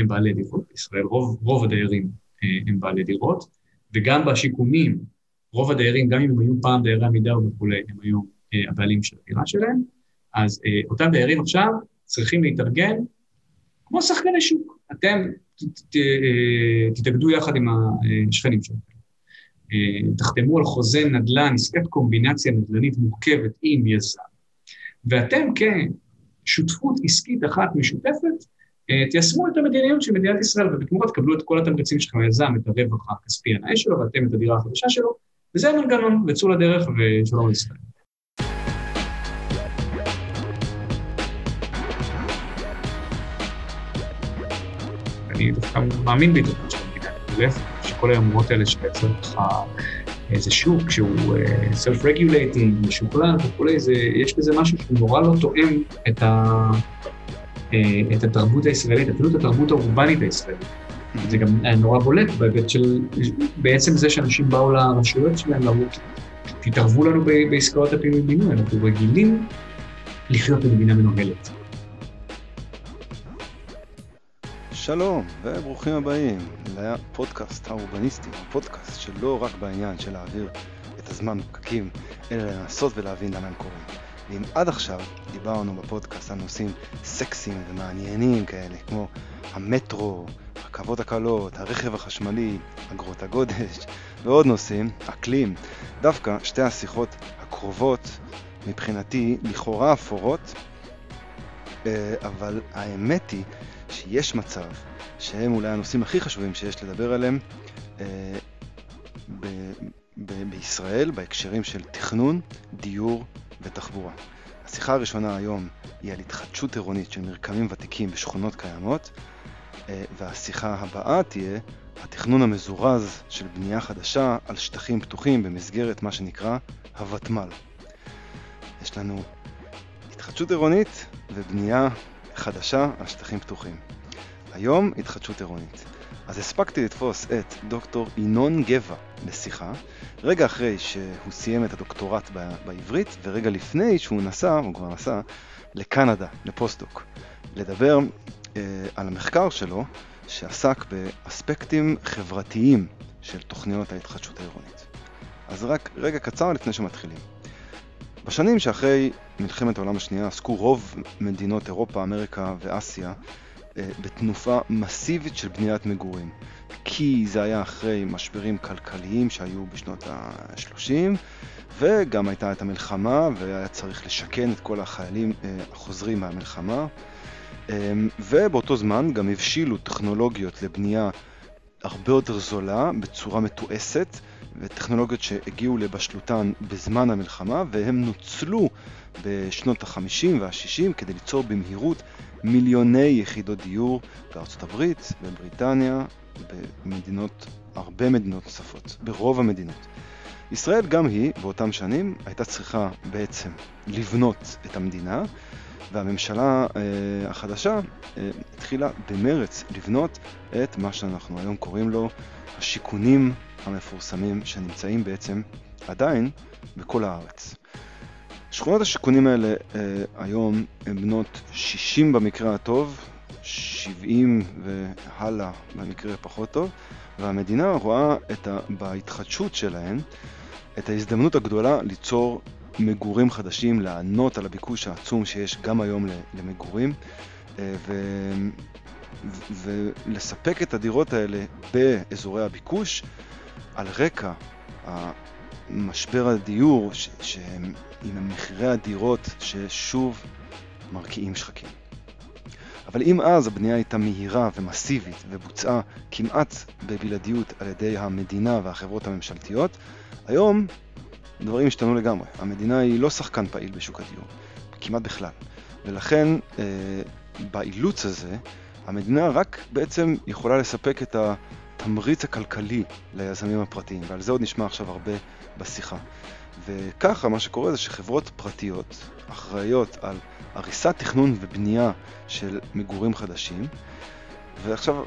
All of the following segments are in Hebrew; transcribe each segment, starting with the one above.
הם בעלי דירות, בישראל רוב, רוב הדיירים הם בעלי דירות, וגם בשיכונים, רוב הדיירים, גם אם הם היו פעם דיירי עמידר וכולי, הם היו הבעלים של הדירה שלהם, אז אותם דיירים עכשיו צריכים להתארגן כמו שחקני שוק. אתם תתאגדו יחד עם השכנים שלכם. תחתמו על חוזה נדל"ן, עסקת קומבינציה נדל"נית מורכבת עם יזם, ואתם כשותפות עסקית אחת משותפת, תיישמו את המדיניות של מדינת ישראל, ובתמורה תקבלו את כל התמריצים שלכם, היזם, את הרווח הכספי הנאה שלו, ואתם את הדירה החדשה שלו, וזה המנגנון, וצאו לדרך ושלום לישראל. אני דווקא מאמין בהתערבות של המדינה, שכל היומרות האלה שמייצר לך איזה שוק שהוא self-regulating, משוכלל וכולי, יש בזה משהו שהוא נורא לא תואם את, ה, את התרבות הישראלית, אפילו את התרבות האורבנית הישראלית. זה גם נורא בולט בהיבט של בעצם זה שאנשים באו לרשויות שלהם, לראות, תתערבו לנו בעסקאות הפינוי-בינוי, אנחנו רגילים לחיות במדינה מנוהלת. שלום וברוכים הבאים לפודקאסט האורבניסטי, הפודקאסט שלא רק בעניין של להעביר את הזמן בפקקים, אלא לנסות ולהבין למה הם קורים. ואם עד עכשיו דיברנו בפודקאסט על נושאים סקסיים ומעניינים כאלה, כמו המטרו, הרכבות הקלות, הרכב החשמלי, אגרות הגודש ועוד נושאים, אקלים, דווקא שתי השיחות הקרובות מבחינתי לכאורה אפורות, אה, אבל האמת היא שיש מצב שהם אולי הנושאים הכי חשובים שיש לדבר עליהם אה, ב- ב- בישראל בהקשרים של תכנון, דיור ותחבורה. השיחה הראשונה היום היא על התחדשות עירונית של מרקמים ותיקים בשכונות קיימות, אה, והשיחה הבאה תהיה התכנון המזורז של בנייה חדשה על שטחים פתוחים במסגרת מה שנקרא הוותמ"ל. יש לנו התחדשות עירונית ובנייה חדשה על שטחים פתוחים. היום התחדשות עירונית. אז הספקתי לתפוס את דוקטור ינון גבע לשיחה, רגע אחרי שהוא סיים את הדוקטורט בעברית, ורגע לפני שהוא נסע, הוא כבר נסע, לקנדה, לפוסט-דוק, לדבר אה, על המחקר שלו, שעסק באספקטים חברתיים של תוכניות ההתחדשות העירונית. אז רק רגע קצר לפני שמתחילים. בשנים שאחרי מלחמת העולם השנייה עסקו רוב מדינות אירופה, אמריקה ואסיה בתנופה מסיבית של בניית מגורים. כי זה היה אחרי משברים כלכליים שהיו בשנות ה-30, וגם הייתה את המלחמה, והיה צריך לשכן את כל החיילים אה, החוזרים מהמלחמה. אה, ובאותו זמן גם הבשילו טכנולוגיות לבנייה הרבה יותר זולה, בצורה מתועסת, וטכנולוגיות שהגיעו לבשלותן בזמן המלחמה, והם נוצלו בשנות ה-50 וה-60 כדי ליצור במהירות מיליוני יחידות דיור בארצות הברית, בבריטניה, במדינות, הרבה מדינות נוספות, ברוב המדינות. ישראל גם היא, באותם שנים, הייתה צריכה בעצם לבנות את המדינה, והממשלה אה, החדשה אה, התחילה במרץ לבנות את מה שאנחנו היום קוראים לו השיכונים המפורסמים שנמצאים בעצם עדיין בכל הארץ. שכונות השיכונים האלה אה, היום הן בנות 60 במקרה הטוב, 70 והלאה במקרה פחות טוב, והמדינה רואה את ה, בהתחדשות שלהן את ההזדמנות הגדולה ליצור מגורים חדשים, לענות על הביקוש העצום שיש גם היום למגורים, אה, ו... ולספק את הדירות האלה באזורי הביקוש על רקע משבר הדיור, ש- עם מחירי הדירות ששוב מרקיעים שחקים. אבל אם אז הבנייה הייתה מהירה ומסיבית ובוצעה כמעט בבלעדיות על ידי המדינה והחברות הממשלתיות, היום דברים השתנו לגמרי. המדינה היא לא שחקן פעיל בשוק הדיור, כמעט בכלל. ולכן אה, באילוץ הזה, המדינה רק בעצם יכולה לספק את התמריץ הכלכלי ליזמים הפרטיים, ועל זה עוד נשמע עכשיו הרבה בשיחה. וככה מה שקורה זה שחברות פרטיות אחראיות על הריסת תכנון ובנייה של מגורים חדשים, ועכשיו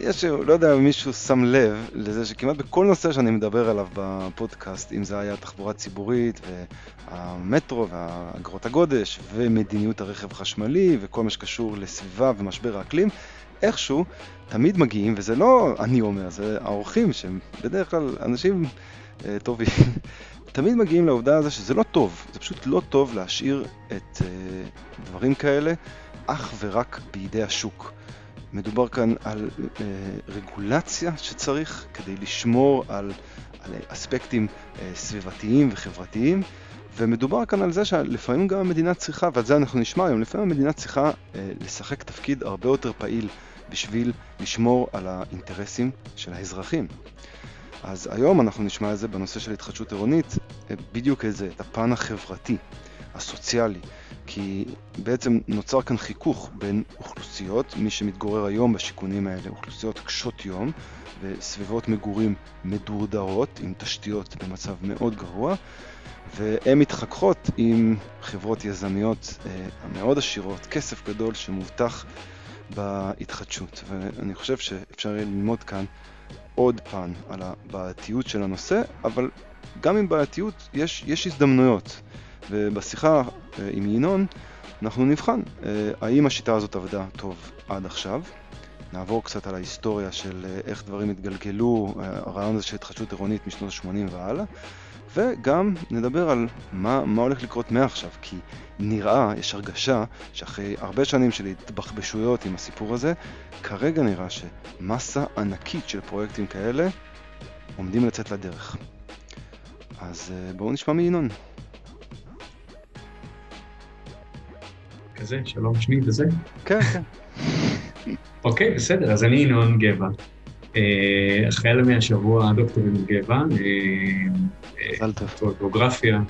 יש, לא יודע אם מישהו שם לב לזה שכמעט בכל נושא שאני מדבר עליו בפודקאסט, אם זה היה תחבורה ציבורית והמטרו ואגרות הגודש ומדיניות הרכב החשמלי וכל מה שקשור לסביבה ומשבר האקלים, איכשהו תמיד מגיעים, וזה לא אני אומר, זה האורחים שהם בדרך כלל אנשים אה, טובים, תמיד מגיעים לעובדה הזו שזה לא טוב, זה פשוט לא טוב להשאיר את אה, דברים כאלה אך ורק בידי השוק. מדובר כאן על אה, רגולציה שצריך כדי לשמור על, על אספקטים סביבתיים וחברתיים, ומדובר כאן על זה שלפעמים גם המדינה צריכה, ועל זה אנחנו נשמע היום, לפעמים המדינה צריכה אה, לשחק תפקיד הרבה יותר פעיל בשביל לשמור על האינטרסים של האזרחים. אז היום אנחנו נשמע את זה בנושא של התחדשות עירונית, אה, בדיוק את זה, את הפן החברתי, הסוציאלי, כי בעצם נוצר כאן חיכוך בין אוכלוסיות, מי שמתגורר היום בשיכונים האלה, אוכלוסיות קשות יום וסביבות מגורים מדורדרות עם תשתיות במצב מאוד גרוע, והן מתחככות עם חברות יזמיות אה, מאוד עשירות, כסף גדול שמובטח בהתחדשות. ואני חושב שאפשר ללמוד כאן עוד פן על הבעייתיות של הנושא, אבל גם עם בעייתיות יש, יש הזדמנויות. ובשיחה אה, עם ינון אנחנו נבחן אה, האם השיטה הזאת עבדה טוב עד עכשיו. נעבור קצת על ההיסטוריה של אה, איך דברים התגלגלו, הרעיון הזה של התחדשות עירונית משנות ה-80 והלאה, וגם נדבר על מה, מה הולך לקרות מעכשיו, כי נראה, יש הרגשה, שאחרי הרבה שנים של התבחבשויות עם הסיפור הזה, כרגע נראה שמסה ענקית של פרויקטים כאלה עומדים לצאת לדרך. אז בואו נשמע מינון. כזה, שלום שמי וזה? כן, כן. אוקיי, בסדר, אז אני ינון גבע. אה, החל מהשבוע דוקטור ינון גבע, אה, גיאוגרפיה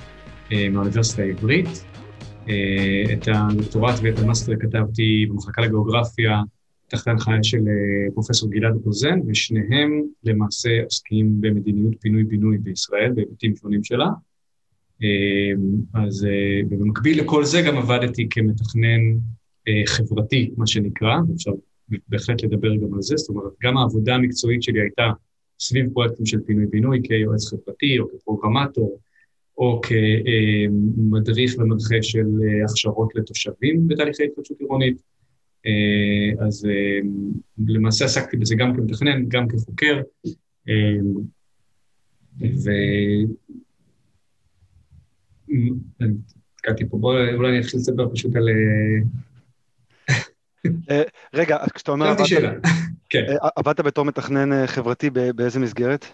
אה, מהאוניברסיטה העברית. את הדוקטורט ואת המאסטר כתבתי במחלקה לגיאוגרפיה תחת ההנחיה של פרופסור גלעד רוזן, ושניהם למעשה עוסקים במדיניות פינוי-בינוי בישראל, בהיבטים שונים שלה. אז אה, במקביל לכל זה גם עבדתי כמתכנן אה, חברתי, מה שנקרא, אפשר בהחלט לדבר גם על זה, זאת אומרת, גם העבודה המקצועית שלי הייתה סביב פרויקטים של פינוי-בינוי כיועץ חברתי או כפרוגרמטור, או כמדריך ומנחה של אה, הכשרות לתושבים בתהליכי התחדשות עירונית. אז למעשה עסקתי בזה גם כמתכנן, גם כחוקר, ו... נתקעתי פה, בואו אולי אני אתחיל לספר פשוט על... אה, אה, רגע, כשאתה אומר... שאלתי שאלה, כן. אה, עבדת בתור מתכנן חברתי באיזה מסגרת?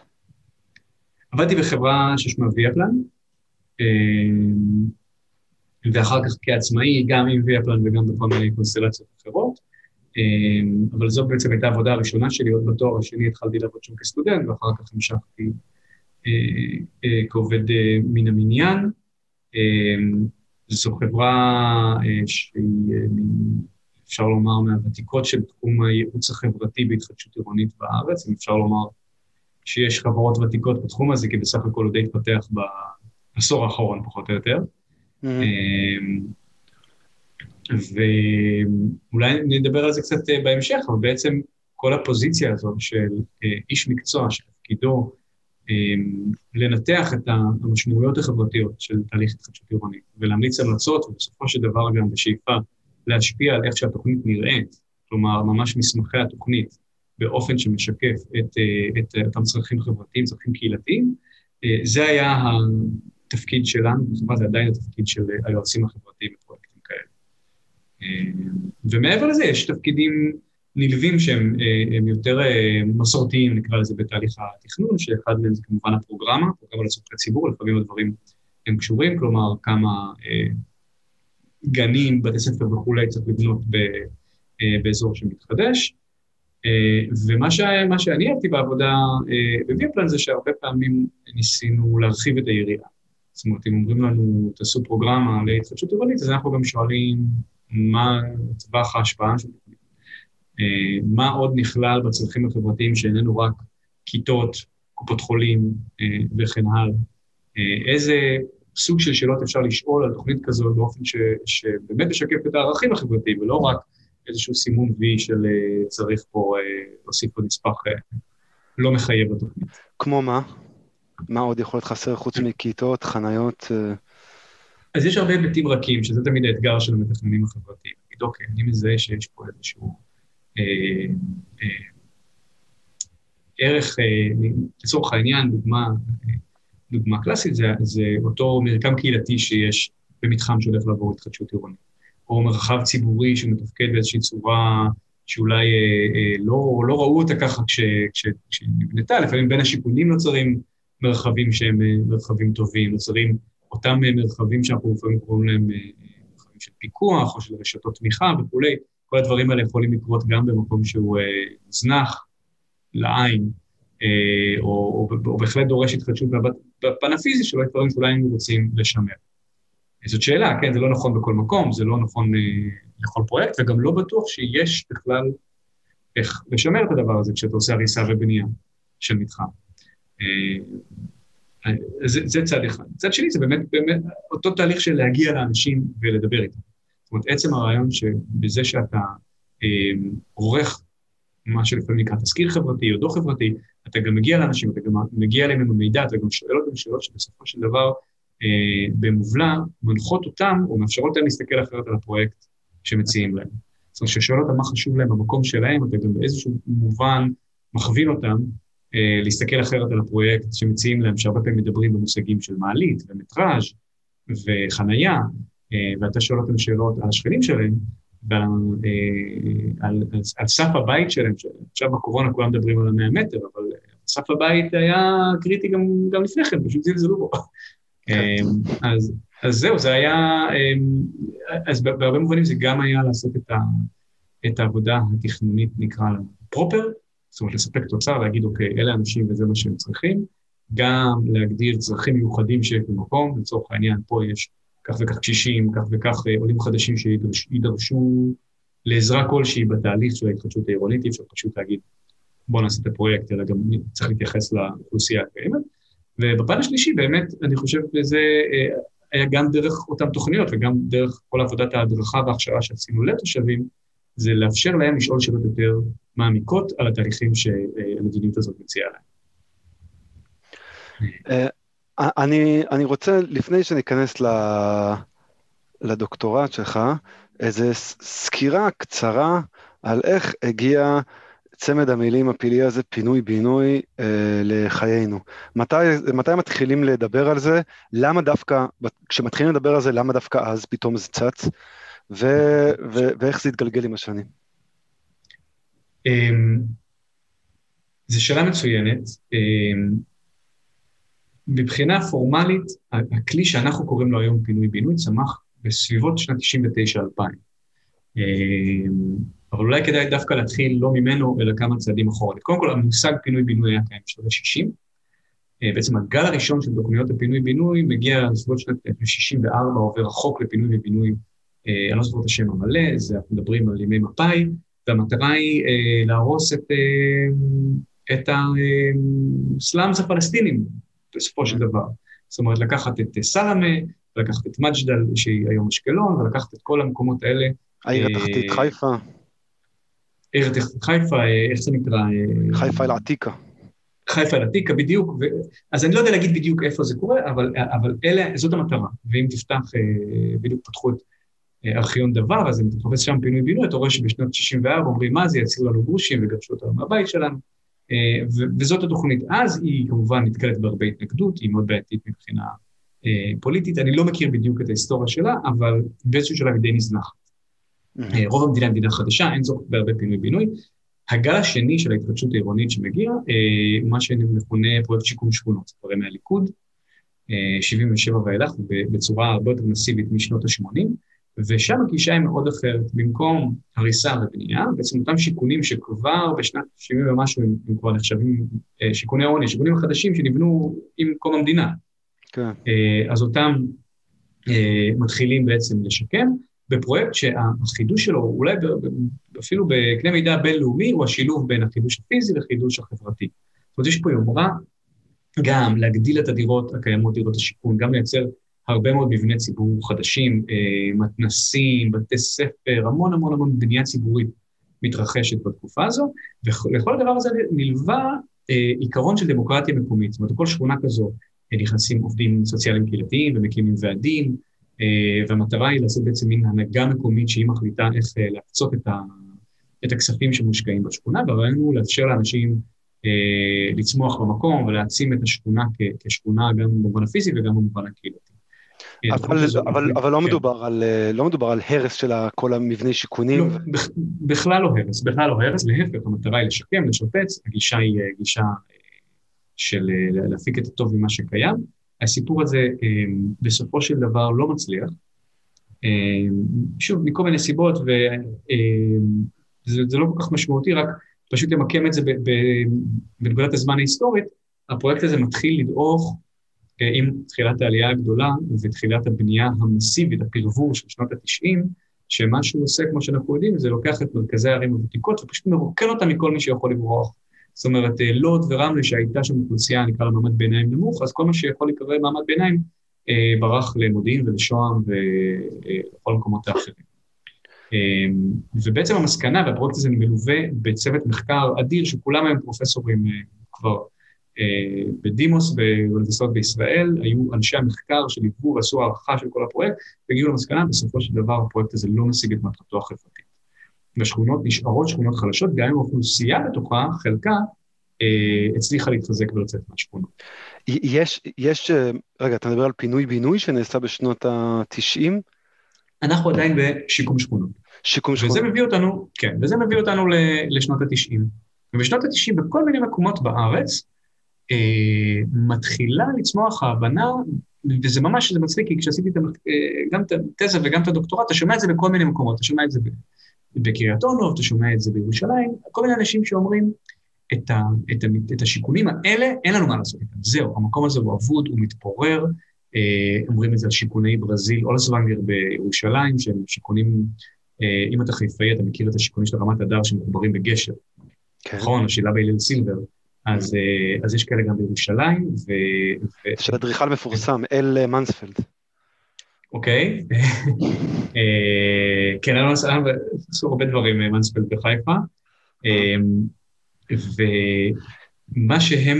עבדתי בחברה ששמה ויאפלן, ואחר כך כעצמאי, גם עם ויאפלן וגם בכל מיני קונסטלציות אחרות. אבל זו בעצם הייתה העבודה הראשונה שלי, עוד בתואר השני התחלתי לעבוד שם כסטודנט, ואחר כך המשכתי כעובד מן המניין. זו חברה אה, שהיא, אה, אפשר לומר, מהוותיקות של תחום הייעוץ החברתי בהתחדשות עירונית בארץ, אם אפשר לומר שיש חברות ותיקות בתחום הזה, כי בסך הכל הוא די התפתח בעשור האחרון, פחות או יותר. Mm-hmm. ואולי נדבר על זה קצת אה, בהמשך, אבל בעצם כל הפוזיציה הזאת של איש מקצוע שתפקידו אמ, לנתח את המשמעויות החברתיות של תהליך התחדשות עירונית ולהמליץ המלצות, ובסופו של דבר גם בשאיפה להשפיע על איך שהתוכנית נראית, כלומר, ממש מסמכי התוכנית באופן שמשקף את, אה, את אותם צרכים חברתיים, צרכים קהילתיים, אה, זה היה התפקיד שלנו, בחברה זה עדיין התפקיד של היועצים החברתיים בפרויקטים כאלה. אה, ומעבר לזה, יש תפקידים נלווים שהם אה, יותר אה, מסורתיים, נקרא לזה, בתהליך התכנון, שאחד מהם זה כמובן הפרוגרמה, פרוגרמה לצורכי ציבור, לפעמים הדברים הם קשורים, כלומר, כמה אה, גנים, בתי ספר וכולי צריך לבנות ב, באזור שמתחדש. ומה ש, שאני אהבתי בעבודה בביפלן זה שהרבה פעמים ניסינו להרחיב את היריעה. זאת אומרת, אם אומרים לנו, תעשו פרוגרמה להתחדשות עירונית, אז אנחנו גם שואלים מה טווח ההשפעה של אה, מה עוד נכלל בצרכים החברתיים שאיננו רק כיתות, קופות חולים אה, וכן הלאה. אה, איזה סוג של שאלות אפשר לשאול על תוכנית כזו באופן ש, שבאמת משקף את הערכים החברתיים, ולא רק איזשהו סימון וי של צריך פה להוסיף פה נספח לא מחייב בתוכנית. כמו מה? מה עוד יכול להיות חסר חוץ מכיתות, חניות? אז יש הרבה היבטים רכים, שזה תמיד האתגר של המתכננים החברתיים. להגיד, אוקיי, אני מזהה שיש פה איזשהו אה, אה, ערך, לצורך העניין, דוגמה, דוגמה קלאסית, זה, זה אותו מרקם קהילתי שיש במתחם שהולך לעבור התחדשות עירונית, או מרחב ציבורי שמתפקד באיזושהי צורה שאולי אה, אה, לא, לא ראו אותה ככה כשהיא נבנתה, לפעמים בין השיכונים נוצרים מרחבים שהם אה, מרחבים טובים, נוצרים אותם אה, מרחבים שאנחנו לפעמים קוראים להם אה, מרחבים של פיקוח או של רשתות תמיכה וכולי, כל הדברים האלה יכולים לקרות גם במקום שהוא מוזנח לעין, או, או, או בהחלט דורש התחדשות בפן הפיזי שלו, דברים שאולי היינו רוצים לשמר. זאת שאלה, כן, זה לא נכון בכל מקום, זה לא נכון לכל פרויקט, וגם לא בטוח שיש בכלל איך לשמר את הדבר הזה כשאתה עושה הריסה ובנייה של מתחם. אה, זה, זה צד אחד. צד שני זה באמת, באמת אותו תהליך של להגיע לאנשים ולדבר איתם. זאת אומרת, עצם הרעיון שבזה שאתה אה, עורך מה שלפעמים נקרא תזכיר חברתי או דוח חברתי, אתה גם מגיע לאנשים, אתה גם מגיע אליהם עם המידע, אתה גם שואל אותם שאלות שבסופו של דבר אה, במובלע מנחות אותם או מאפשרות להם להסתכל אחרת על הפרויקט שמציעים להם. זאת אומרת, כששואל אותם מה חשוב להם במקום שלהם, אתה גם באיזשהו מובן מכווין אותם אה, להסתכל אחרת על הפרויקט שמציעים להם, שהרבה פעמים מדברים במושגים של מעלית ומטראז' וחנייה, אה, ואתה שואל אותם שאלות על השכנים שלהם, ועל, אה, על, על, על סף הבית שלהם, שעכשיו בקורונה כולם מדברים על המאה מטר, אבל סף הבית היה קריטי גם, גם לפני כן, פשוט זלזלו בו. כן. אז, אז זהו, זה היה, אז בהרבה מובנים זה גם היה לעשות את, ה, את העבודה התכנונית, נקרא לה, פרופר, זאת אומרת, לספק תוצר, להגיד, אוקיי, אלה האנשים וזה מה שהם צריכים, גם להגדיר צרכים מיוחדים שיש במקום, לצורך העניין, פה יש כך וכך קשישים, כך וכך אה, עולים חדשים שידרשו לעזרה כלשהי בתהליך של ההתחדשות העירונית, אי אפשר פשוט להגיד, בוא נעשה את הפרויקט, אלא גם צריך להתייחס לאוכלוסייה הקיימת. ובפן השלישי, באמת, אני חושב שזה אה, היה גם דרך אותן תוכניות וגם דרך כל עבודת ההדרכה וההכשרה שעשינו לתושבים, זה לאפשר להם לשאול שאלות יותר מעמיקות על התהליכים שהמדיניות הזאת מציעה להם. אה, אני, אני רוצה, לפני שניכנס לדוקטורט שלך, איזו סקירה קצרה על איך הגיע צמד המילים הפילי הזה, פינוי-בינוי, אה, לחיינו. מתי, מתי מתחילים לדבר על זה? למה דווקא, כשמתחילים לדבר על זה, למה דווקא אז פתאום זה צץ? ו, ו, ואיך זה התגלגל עם השנים? אמ, זו שאלה מצוינת. אמ, מבחינה פורמלית, הכלי שאנחנו קוראים לו היום פינוי-בינוי צמח בסביבות שנת 99-2000. אבל אולי כדאי דווקא להתחיל לא ממנו, אלא כמה צעדים אחורה. קודם כל, המושג פינוי-בינוי היה קיים בשנות ה-60. בעצם הגל הראשון של תוכניות הפינוי-בינוי מגיע לסביבות שנת 64, עובר החוק לפינוי ובינוי אה, אני לא זוכר את השם המלא, זה אנחנו מדברים על ימי מפא"י, והמטרה היא אה, להרוס את, אה, את הסלאמס הפלסטינים בסופו של דבר. זאת אומרת, לקחת את סלמה, לקחת את מג'דל, שהיא היום אשקלון, ולקחת את כל המקומות האלה. העיר התחתית חיפה. חיפה, איך זה נקרא? חיפה אל-עתיקה. חיפה אל-עתיקה, בדיוק. ו... אז אני לא יודע להגיד בדיוק איפה זה קורה, אבל, אבל אלה, זאת המטרה. ואם תפתח, בדיוק פתחו את ארכיון דבר, אז אם אתה מחפש שם פינוי-בינוי, אתה רואה שבשנת 64 אומרים, מה זה, יציעו לנו גרושים וגרשו אותנו מהבית שלנו, אה, וזאת התוכנית. אז היא כמובן נתקלת בהרבה התנגדות, היא מאוד בעייתית מבחינה אה, פוליטית. אני לא מכיר בדיוק את ההיסטוריה שלה, אבל באיזשהו שלב היא די נזנחת. אה, רוב המדינה היא מדינה חדשה, אין זאת בהרבה פינוי-בינוי. הגל השני של ההתחדשות העירונית שמגיע, הוא מה שמכונה פרויקט שיקום שכונות, כבר מהליכוד, 77 ואילך, בצורה הרבה יותר מסיבית משנות ה-80. ושם הגישה היא מאוד אחרת, במקום הריסה ובנייה, בעצם אותם שיכונים שכבר בשנת 70 ומשהו הם, הם כבר נחשבים אה, שיכוני עוני, שיכונים חדשים שנבנו עם קום המדינה. כן. אה, אז אותם אה, מתחילים בעצם לשקם, בפרויקט שהחידוש שלו, אולי אפילו בקנה מידה בינלאומי, הוא השילוב בין החידוש הפיזי לחידוש החברתי. זאת אומרת, יש פה יומרה גם להגדיל את הדירות הקיימות, דירות השיכון, גם לייצר הרבה מאוד מבני ציבור חדשים, אה, מתנסים, בתי ספר, המון המון המון בנייה ציבורית מתרחשת בתקופה הזו, ולכל הדבר הזה נלווה אה, עיקרון של דמוקרטיה מקומית. זאת אומרת, כל שכונה כזו אה, נכנסים עובדים סוציאליים קהילתיים ומקימים ועדים, והמטרה היא לעשות בעצם מין הנהגה מקומית שהיא מחליטה איך להקצות את, ה, את הכספים שמושקעים בשכונה, והרעיון הוא לאפשר לאנשים אה, לצמוח במקום ולהעצים את השכונה כשכונה גם במובן הפיזי וגם במובן הקהילתי. אה, אבל, אבל, אבל לא, כן. מדובר על, אה, לא מדובר על הרס של כל המבני שיכונים. לא, בכלל לא הרס, בכלל לא הרס, להפך, המטרה היא לשקם, לשפץ, הגישה היא גישה של להפיק את הטוב ממה שקיים. הסיפור הזה בסופו של דבר לא מצליח. שוב, מכל מיני סיבות, וזה לא כל כך משמעותי, רק פשוט למקם את זה בנקודת הזמן ההיסטורית, הפרויקט הזה מתחיל לדעוך אה, עם תחילת העלייה הגדולה ותחילת הבנייה המסיבית, הפרבור של שנות ה-90, שמה שהוא עושה, כמו שאנחנו יודעים, זה לוקח את מרכזי הערים הוותיקות ופשוט מרוקן אותם מכל מי שיכול לברוח. זאת אומרת, אה, לוד ורמלה, שהייתה שם אוכלוסייה, נקרא לה מעמד ביניים נמוך, אז כל מה שיכול להיקרא מעמד ביניים אה, ברח למודיעין ולשוהם ולכל המקומות האחרים. אמ, ובעצם המסקנה, והפרויקט הזה מלווה בצוות מחקר אדיר, שכולם היום פרופסורים אה, כבר אה, בדימוס באוניברסיטאות בישראל, היו אנשי המחקר שליוו ועשו הערכה של כל הפרויקט, והגיעו למסקנה, בסופו של דבר הפרויקט הזה לא משיג את מטרתו החברתית. והשכונות נשארות שכונות חלשות, גם אם האוכלוסייה בתוכה, חלקה, אה, הצליחה להתחזק ולצאת מהשכונות. יש, יש, רגע, אתה מדבר על פינוי-בינוי שנעשה בשנות ה-90? אנחנו עדיין בשיקום שכונות. שיקום שכונות. וזה מביא אותנו, כן, וזה מביא אותנו לשנות ה-90. ובשנות ה-90 בכל מיני מקומות בארץ אה, מתחילה לצמוח ההבנה, וזה ממש, זה מצחיק, כי כשעשיתי את, אה, גם את התזה וגם את הדוקטורט, אתה שומע את זה בכל מיני מקומות, אתה שומע את זה בקריית אונו, אתה שומע את זה בירושלים, כל מיני אנשים שאומרים, את, ה, את, ה, את השיקולים האלה, אין לנו מה לעשות איתם. זהו, המקום הזה הוא אבוד, הוא מתפורר, אה, אומרים את זה על שיכוני ברזיל, אולסוונגר בירושלים, שהם שיכונים אה, אם אתה חיפאי, אתה מכיר את השיכונים של רמת הדר שמחוברים בגשר. כן. נכון, השאלה בהלל סילבר. אז, אה, אז יש כאלה גם בירושלים, ו... של אדריכל מפורסם, אל מנספלד. אוקיי. אה, כן, עשו הרבה דברים מנספלד בחיפה. ומה שהם...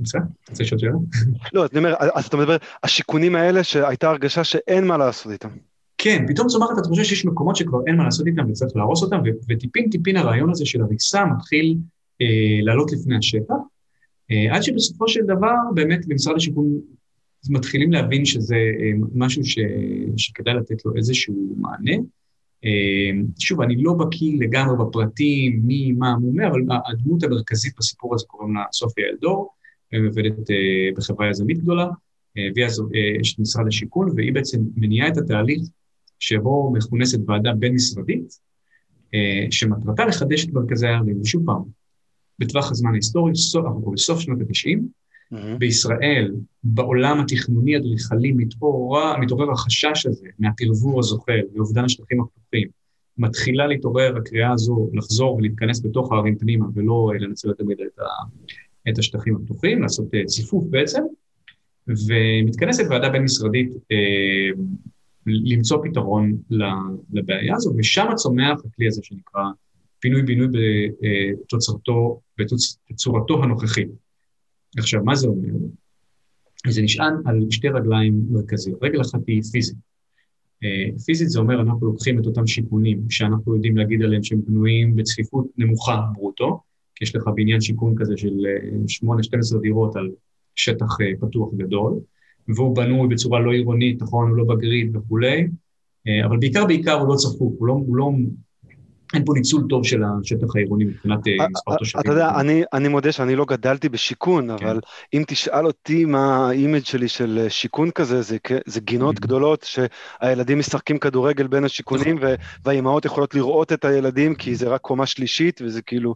בסדר? אתה רוצה לשאול שאלה? לא, אני אומר, אז אתה מדבר, השיכונים האלה שהייתה הרגשה שאין מה לעשות איתם. כן, פתאום צומחת התחושה שיש מקומות שכבר אין מה לעשות איתם וצריך להרוס אותם, וטיפין טיפין הרעיון הזה של הריסה מתחיל אה, לעלות לפני השטח, אה, עד שבסופו של דבר באמת במשרד השיכון מתחילים להבין שזה אה, משהו ש, שכדאי לתת לו איזשהו מענה. אה, שוב, אני לא בקיא לגמרי בפרטים, מי, מה, מומה, אבל הדמות המרכזית בסיפור הזה קוראים לה סופיה אלדור, ועובדת אה, בחברה יזמית גדולה, והיא יש משרד השיכון, והיא בעצם מניעה את התהליך שבו מכונסת ועדה בין-משרדית, שמטרתה לחדש את מרכזי הערים. ושוב פעם, בטווח הזמן ההיסטורי, אנחנו כבר בסוף שנות ה-90, mm-hmm. בישראל, בעולם התכנוני-אדריכלי, מתעורר, מתעורר החשש הזה מהפרבור הזוחל ואובדן השטחים הפתוחים. מתחילה להתעורר הקריאה הזו לחזור ולהתכנס בתוך הערים פנימה ולא אה, לנצל מדי את, את השטחים הפתוחים, לעשות אה, ציפוף בעצם, ומתכנסת ועדה בין-משרדית למצוא פתרון לבעיה הזו, ושם צומח הכלי הזה שנקרא פינוי-בינוי בתוצרתו, בצורתו הנוכחית. עכשיו, מה זה אומר? זה נשען על שתי רגליים מרכזיות. רגל אחת היא פיזית. אה, פיזית זה אומר, אנחנו לוקחים את אותם שיכונים שאנחנו יודעים להגיד עליהם שהם בנויים בצפיפות נמוכה ברוטו, כי יש לך בניין שיכון כזה של 8-12 אה, דירות על שטח אה, פתוח גדול, והוא בנוי בצורה לא עירונית, נכון, הוא לא ב grid וכולי, אבל בעיקר בעיקר הוא לא צפוף, הוא לא, הוא לא, אין פה ניצול טוב של השטח העירוני מבחינת אה, מספר תושבים. אתה יודע, אני, אני מודה שאני לא גדלתי בשיכון, כן. אבל אם תשאל אותי מה ה image שלי של שיכון כזה, זה, זה גינות mm-hmm. גדולות שהילדים משחקים כדורגל בין השיכונים, נכון. והאימהות יכולות לראות את הילדים, כי זה רק קומה שלישית, וזה כאילו...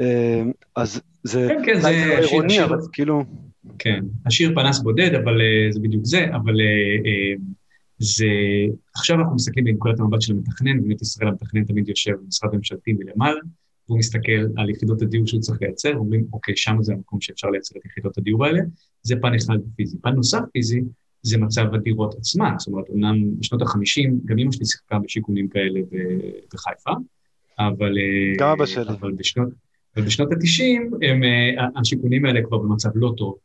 אה, אז זה... כן, כן, זה... עירוני, אבל כאילו... כן, השיר פנס בודד, אבל זה בדיוק זה, אבל זה... עכשיו אנחנו מסתכלים בנקודת המבט של המתכנן, באמת ישראל המתכנן תמיד יושב במשרד ממשלתי מלמעלה, והוא מסתכל על יחידות הדיור שהוא צריך לייצר, אומרים, אוקיי, שם זה המקום שאפשר לייצר את יחידות הדיור האלה, זה פן אחד פיזי. פן נוסף פיזי, זה מצב הדירות עצמן, זאת אומרת, אומנם בשנות ה-50, גם אמא שלי שיחקה בשיכונים כאלה בחיפה, אבל... גם אבא שלי. אבל בשנות, אבל בשנות ה-90, השיכונים האלה כבר במצב לא טוב,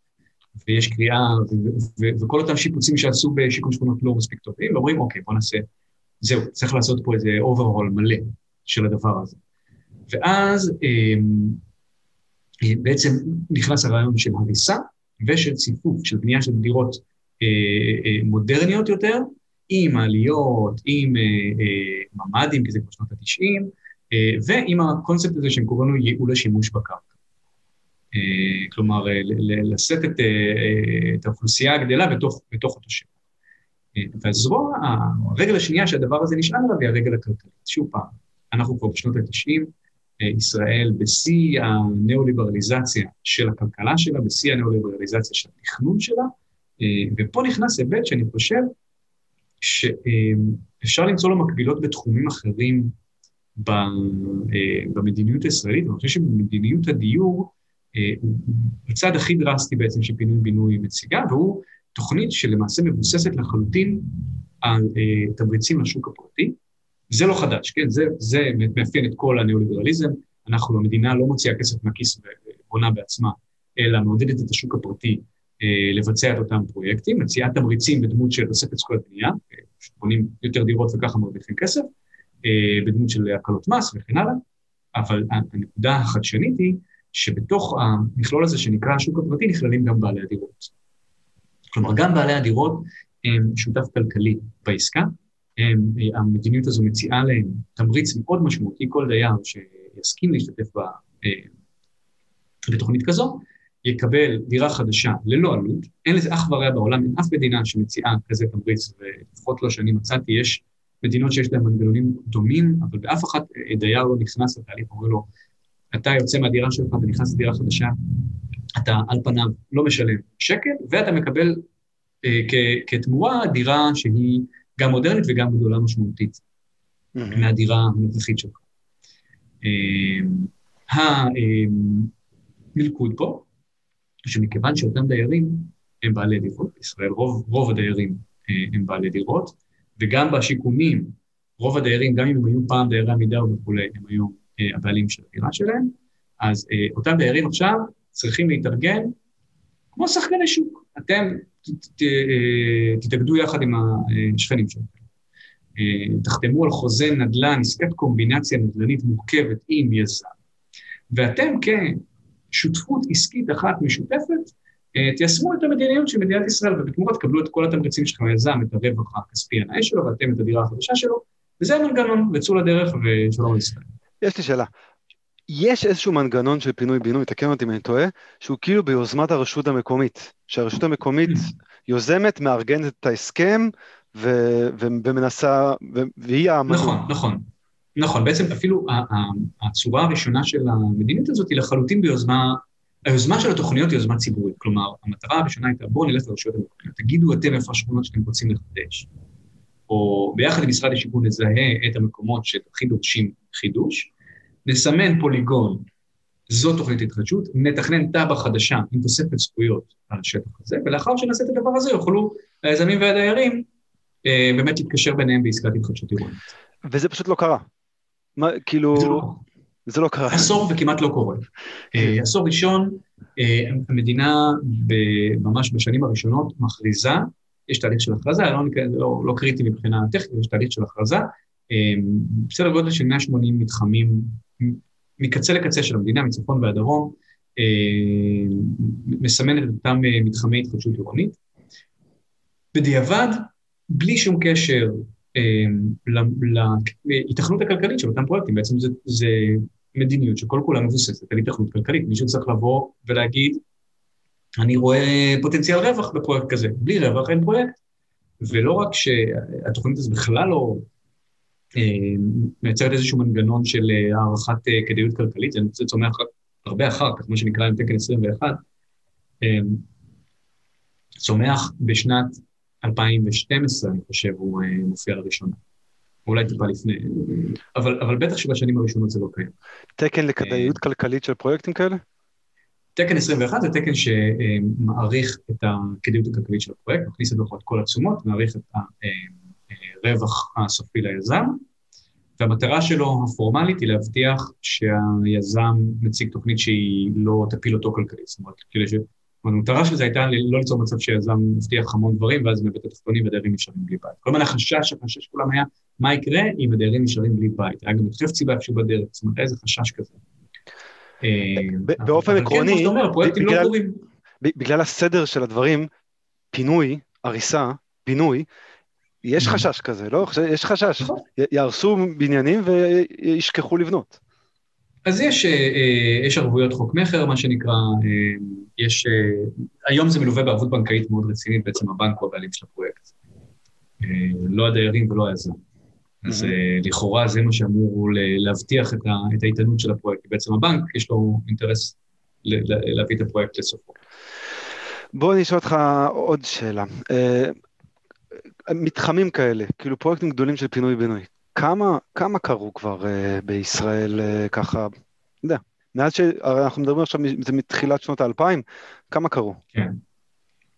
ויש קריאה, וכל אותם שיפוצים שעשו בשיקום שכונות לא מספיק טובים, ואומרים, אוקיי, בוא נעשה, זהו, צריך לעשות פה איזה אוברהול מלא של הדבר הזה. ואז אמ, בעצם נכנס הרעיון של הריסה ושל ציפוף, של בנייה של דירות מודרניות יותר, עם עליות, עם ממ"דים, כי זה כבר שנות ה-90, ועם הקונספט הזה שהם קוראים לו ייעול השימוש בקרקע. כלומר, לשאת את, את האוכלוסייה הגדלה בתוך, בתוך אותו שם. והזרוע, הרגל השנייה שהדבר הזה נשען עליו היא הרגל הכלכלית. שוב פעם, אנחנו כבר בשנות ה-90, ישראל בשיא הניאו-ליברליזציה של הכלכלה שלה, בשיא הניאו-ליברליזציה של התכנון שלה, ופה נכנס היבט שאני חושב שאפשר למצוא לו מקבילות בתחומים אחרים במדיניות הישראלית, ואני חושב שבמדיניות הדיור הוא הצד הכי דרסטי בעצם שפינוי-בינוי מציגה, והוא תוכנית שלמעשה מבוססת לחלוטין על uh, תמריצים לשוק הפרטי. זה לא חדש, כן? זה, זה מאפיין את כל הניאו-ליברליזם. אנחנו, המדינה לא מוציאה כסף מהכיס ובונה בעצמה, אלא מעודדת את השוק הפרטי uh, לבצע את אותם פרויקטים, מציעה תמריצים בדמות של תוספת זכויות בנייה, בונים יותר דירות וככה מרוויחים כסף, בדמות של הקלות מס וכן הלאה, אבל הנקודה החדשנית היא שבתוך המכלול הזה שנקרא השוק הפרטי נכללים גם בעלי הדירות. כלומר, גם בעלי הדירות הם שותף כלכלי בעסקה, הם, המדיניות הזו מציעה להם תמריץ מאוד משמעותי, כל דייר שיסכים להשתתף ב, אה, בתוכנית כזו, יקבל דירה חדשה ללא עלות, אין לזה אח ורע בעולם, אין אף מדינה שמציעה כזה תמריץ, ולפחות לא שאני מצאתי, יש מדינות שיש להן מנגנונים דומים, אבל באף אחת אה, דייר לא נכנס לתהליך, אומר לו, אתה יוצא מהדירה שלך ונכנס לדירה חדשה, אתה על פניו לא משלם שקל, ואתה מקבל אה, כ- כתמורה דירה שהיא גם מודרנית וגם גדולה משמעותית mm-hmm. מהדירה הנוכחית שלך. אה, המלכוד פה, שמכיוון שאותם דיירים הם בעלי דירות, בישראל רוב, רוב הדיירים אה, הם בעלי דירות, וגם בשיקומים, רוב הדיירים, גם אם הם היו פעם דיירי עמידר וכולי, הם היום אה, הבעלים של הדירה שלהם, אז אה, אותם דיירים עכשיו צריכים להתארגן כמו שחקני שוק. אתם תתאגדו יחד עם השכנים שלכם. תחתמו על חוזה נדל"ן, עסקת קומבינציה נדל"נית מורכבת עם יזם, ואתם כשותפות עסקית אחת משותפת, תיישמו את המדיניות של מדינת ישראל, ובתמורה תקבלו את כל התמריצים שלכם, היזם, את הרווח הכספי הנאה שלו, ואתם את הדירה החדשה שלו, וזה המנגנון, וצאו לדרך ושלום לישראל. יש לי שאלה. יש איזשהו מנגנון של פינוי-בינוי, תקן אותי אם אני טועה, שהוא כאילו ביוזמת הרשות המקומית, שהרשות המקומית יוזמת, מארגנת את ההסכם ו- ו- ומנסה, ו- והיא המנגנון. נכון, נכון. נכון, בעצם אפילו הצורה הראשונה של המדיניות הזאת היא לחלוטין ביוזמה, היוזמה של התוכניות היא יוזמה ציבורית. כלומר, המטרה הראשונה הייתה, בואו נלך לרשויות המקומיות, תגידו אתם איפה השכונות שאתם רוצים לחדש. או ביחד עם משרד השיכון נזהה את המקומות שהכי דורשים חידוש, נסמן פוליגון, זו תוכנית התחדשות, נתכנן תב"ע חדשה עם תוספת זכויות על השטח הזה, ולאחר שנעשה את הדבר הזה יוכלו היזמים והדיירים אה, באמת להתקשר ביניהם בעסקת התחדשות עירונית. וזה פשוט לא קרה. מה, כאילו... זה לא, זה לא קרה. עשור וכמעט לא קורה. אה, עשור ראשון, אה, המדינה ממש בשנים הראשונות מכריזה, יש תהליך של הכרזה, לא, לא, לא קריטי מבחינה טכנית, יש תהליך של הכרזה, בסדר גודל של 180 מתחמים מקצה לקצה של המדינה, מצפון ועד דרום, אה, מסמנת את אותם אה, מתחמי התחדשות עירונית. בדיעבד, בלי שום קשר אה, להיתכנות הכלכלית של אותם פרויקטים, בעצם זה, זה מדיניות שכל כולה מבוססת על היתכנות כלכלית. מישהו צריך לבוא ולהגיד, אני רואה פוטנציאל רווח בפרויקט כזה. בלי רווח אין פרויקט. ולא רק שהתוכנית הזו בכלל לא מייצרת איזשהו מנגנון של אה, הערכת אה, כדאיות כלכלית, זה צומח הרבה אחר כך, מה שנקרא עם תקן 21, צומח בשנת 2012, אני חושב, הוא מופיע לראשונה. אולי טיפה לפני, אבל, אבל בטח שבשנים הראשונות זה לא קיים. תקן לכדאיות כלכלית של פרויקטים כאלה? תקן 21 זה תקן שמעריך את הכדאיות הכלכלית של הפרויקט, מכניס לתוכו את כל התשומות, מעריך את הרווח הסופי ליזם, והמטרה שלו הפורמלית היא להבטיח שהיזם מציג תוכנית שהיא לא תפיל אותו כלכלית. זאת אומרת, כדי ש... המטרה של זה הייתה לא ליצור מצב שיזם מבטיח המון דברים ואז מבית התחתונים והדיירים נשארים בלי בית. כל הזמן החשש, החשש כולם היה מה יקרה אם הדיירים נשארים בלי בית. היה גם חפצי באיפשהו בדרך, זאת אומרת, איזה חשש כזה. באופן עקרוני, כן, אומר, הפרויקטים לא. בגלל הסדר של הדברים, פינוי, הריסה, פינוי, יש. חשש כזה, לא? יש חשש. נכון. יהרסו בניינים וישכחו לבנות. אז יש, אה, אה, יש ערבויות חוק מכר, מה שנקרא, אה, יש, היום זה מלווה בערבות בנקאית מאוד רצינית, בעצם הבנק הוא הבעלים של הפרויקט. לא הדיירים ולא היזם. אז. לכאורה זה מה שאמור להבטיח את, את האיתנות של הפרויקט. בעצם הבנק, יש לו אינטרס להביא את הפרויקט לסופו. בוא אני אשאל אותך עוד שאלה. מתחמים כאלה, כאילו פרויקטים גדולים של פינוי-בינוי, כמה, כמה קרו כבר uh, בישראל uh, ככה, אתה יודע, מאז שאנחנו מדברים עכשיו, זה מתחילת שנות האלפיים, כמה קרו? כן.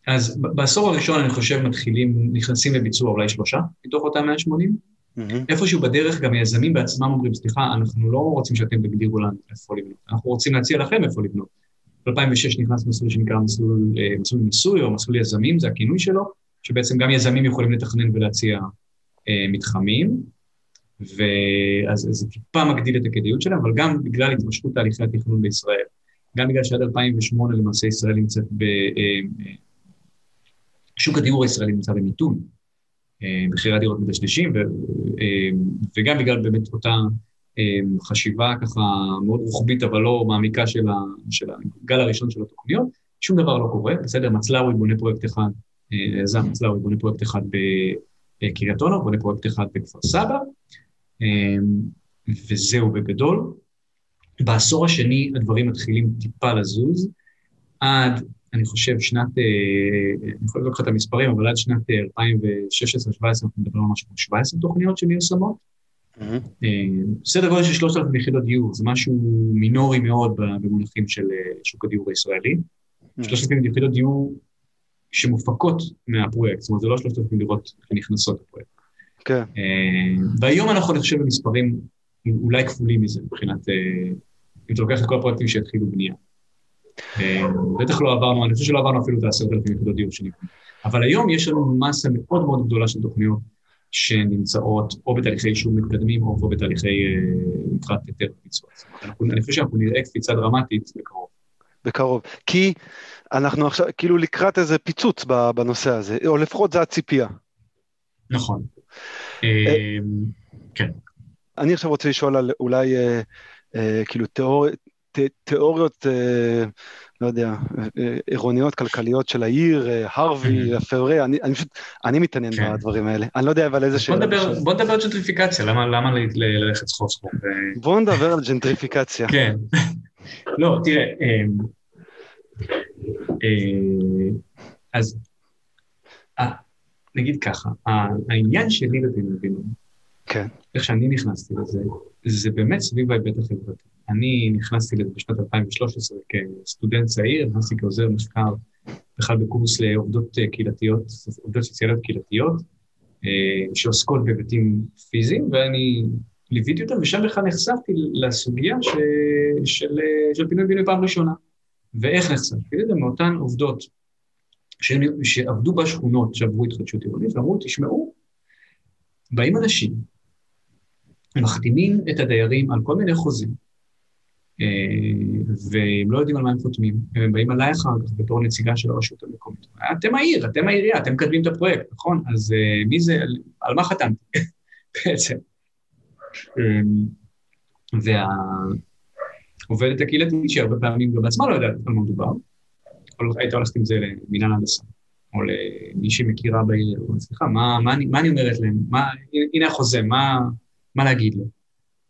אז בעשור הראשון אני חושב מתחילים, נכנסים לביצוע אולי שלושה מתוך אותם 180. Mm-hmm. איפשהו בדרך גם יזמים בעצמם אומרים, סליחה, אנחנו לא רוצים שאתם תגדירו לנו איפה לבנות, אנחנו רוצים להציע לכם איפה לבנות. ב-2006 נכנס מסלול שנקרא מסלול, אה, מסלול מיסוי או מסלול יזמים, זה הכינוי שלו, שבעצם גם יזמים יכולים לתכנן ולהציע אה, מתחמים. ואז זה טיפה מגדיל את הכדאיות שלהם, אבל גם בגלל התמשכות תהליכי התכנון בישראל, גם בגלל שעד 2008 למעשה ישראל נמצאת ב... אה, אה, שוק הדיור הישראלי נמצא במיתון, אה, מחירי הדירות מדשדשים, וגם בגלל באמת אותה חשיבה ככה מאוד רוחבית, אבל לא מעמיקה של, של הגל הראשון של התוכניות, שום דבר לא קורה, בסדר? מצלאוי בונה פרויקט אחד, יזם מצלאוי בונה פרויקט אחד בקריית אונו, בונה פרויקט אחד בכפר סבא, אמ, וזהו בגדול. בעשור השני הדברים מתחילים טיפה לזוז, עד, אני חושב, שנת, אה, אני יכול לבדוק לך את המספרים, אבל עד שנת 2016-2017 אנחנו מדברים על משהו כמו 17 תוכניות שמיושמות. Mm-hmm. סדר גודל של 3,000 יחידות דיור, זה משהו מינורי מאוד במונחים של אה, שוק הדיור הישראלי. Mm-hmm. 3,000 יחידות דיור שמופקות מהפרויקט, זאת אומרת, זה לא 3,000 דירות שנכנסות לפרויקט. כן. אה, והיום אנחנו, אני חושב, במספרים אולי כפולים מזה, מבחינת, אה, אם אתה לוקח את כל הפרויקטים שהתחילו בנייה. אה, בטח לא עברנו, אני חושב שלא עברנו אפילו את העשרת אלפים יחידות דיור שנקרא. אבל היום יש לנו מסה מאוד מאוד גדולה של תוכניות שנמצאות או בתהליכי אישור מתקדמים או בתהליכי מבחינת היתר ביצוע. אני חושב שאנחנו נראה קפיצה דרמטית בקרוב. בקרוב. כי אנחנו עכשיו כאילו לקראת איזה פיצוץ בנושא הזה, או לפחות זה הציפייה. נכון. אה, כן. אני עכשיו רוצה לשאול על אולי אה, אה, כאילו תיאוריות, לא יודע, עירוניות כלכליות של העיר, הרווי, הפאורי, אני פשוט, אני מתעניין כן. בדברים האלה. אני לא יודע אבל איזה שאלה. בוא נדבר על ג'נטריפיקציה, למה ללכת סחור סחור? בוא נדבר על ג'נטריפיקציה. כן. לא, תראה, אז נגיד ככה, העניין שלי בפינוי בינוי, כן. איך שאני נכנסתי לזה, זה באמת סביב ההיבט החברתי. אני נכנסתי לזה בשנת 2013 כסטודנט צעיר, נכנסתי כעוזר מחקר בכלל בקורס לעובדות קהילתיות, עובדות סוציאליות קהילתיות, אה, שעוסקות בהיבטים פיזיים, ואני ליוויתי אותם, ושם בכלל נחשפתי לסוגיה ש... של, של פינוי בינוי פעם ראשונה. ואיך נחשפתי לזה? מאותן עובדות שעבדו בשכונות שעברו התחדשות עירונית, ואמרו, תשמעו, באים אנשים, מחתימים את הדיירים על כל מיני חוזים, אה, והם לא יודעים על מה הם חותמים, הם באים אליי אחר כך בתור נציגה של הרשות המקומית. אתם העיר, אתם העירייה, אתם מקדמים את הפרויקט, נכון? אז אה, מי זה, על מה חתמתי בעצם? אה, והעובדת הקהילתית, שהרבה פעמים גם בעצמה לא יודעת על מה מדובר, היית הולכת עם זה למינהל הנדסה, או למי שמכירה בעיר, או סליחה, מה, מה, מה אני אומרת להם? מה, הנה החוזה, מה, מה להגיד לו?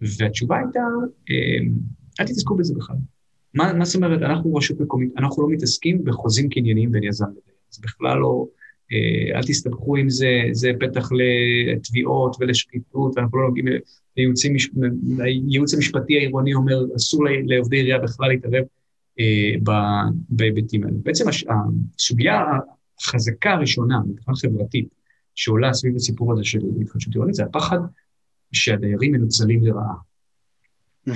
והתשובה הייתה, אמ, אל תתעסקו בזה בכלל. מה, מה זאת אומרת, אנחנו רשות מקומית, אנחנו לא מתעסקים בחוזים קנייניים בין יזם לבין. זה בכלל לא, אל תסתבכו עם זה, זה פתח לתביעות ולשחיתות, ואנחנו לא נוגעים, הייעוץ המשפטי העירוני אומר, אסור לעובדי עירייה בכלל להתערב. אה, בהיבטים האלה. בעצם הסוגיה החזקה הראשונה, מבחינה חברתית, שעולה סביב הסיפור הזה של התחדשות עירונית, זה הפחד שהדיירים מנוצלים לרעה. אה,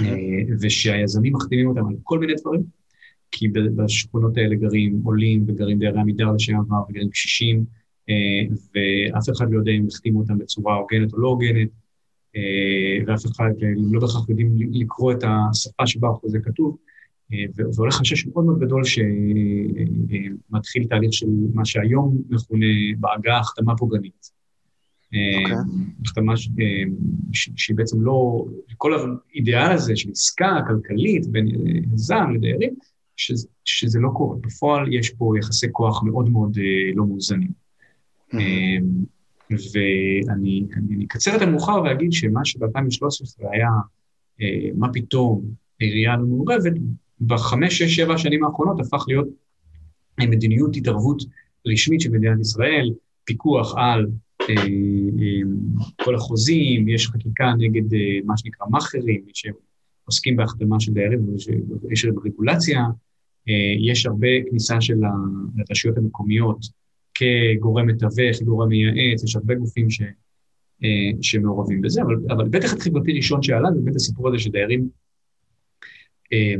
ושהיזמים מחתימים אותם על כל מיני דברים, כי בשכונות האלה גרים עולים וגרים דיירי עמידר לשעבר וגרים קשישים, אה, ואף אחד לא יודע אם החתימו אותם בצורה הוגנת או לא הוגנת, ואף אחד לא בהכרח יודעים לקרוא את השפה שבה החוזה כתוב. ועולה חשש מאוד מאוד גדול שמתחיל תהליך של מה שהיום מכונה בעגה החתמה פוגענית. אוקיי. החתמה שהיא בעצם לא, כל האידיאל הזה של עסקה כלכלית בין יזם לדיירים, שזה לא קורה. בפועל יש פה יחסי כוח מאוד מאוד לא מאוזנים. ואני אקצר את המאוחר ואגיד שמה שב-2013 היה, מה פתאום עירייה לא מעורבת, בחמש, שש, שבע השנים האחרונות הפך להיות מדיניות התערבות רשמית של מדינת ישראל, פיקוח על אה, אה, כל החוזים, יש חקיקה נגד אה, מה שנקרא מאכערים, שעוסקים בהחתמה של דיירים, יש רגולציה, אה, יש הרבה כניסה של הרשויות המקומיות כגורם מתווך, גורם מייעץ, יש הרבה גופים ש, אה, שמעורבים בזה, אבל, אבל בטח החברתי ראשון שעלה זה באמת הסיפור הזה שדיירים אה,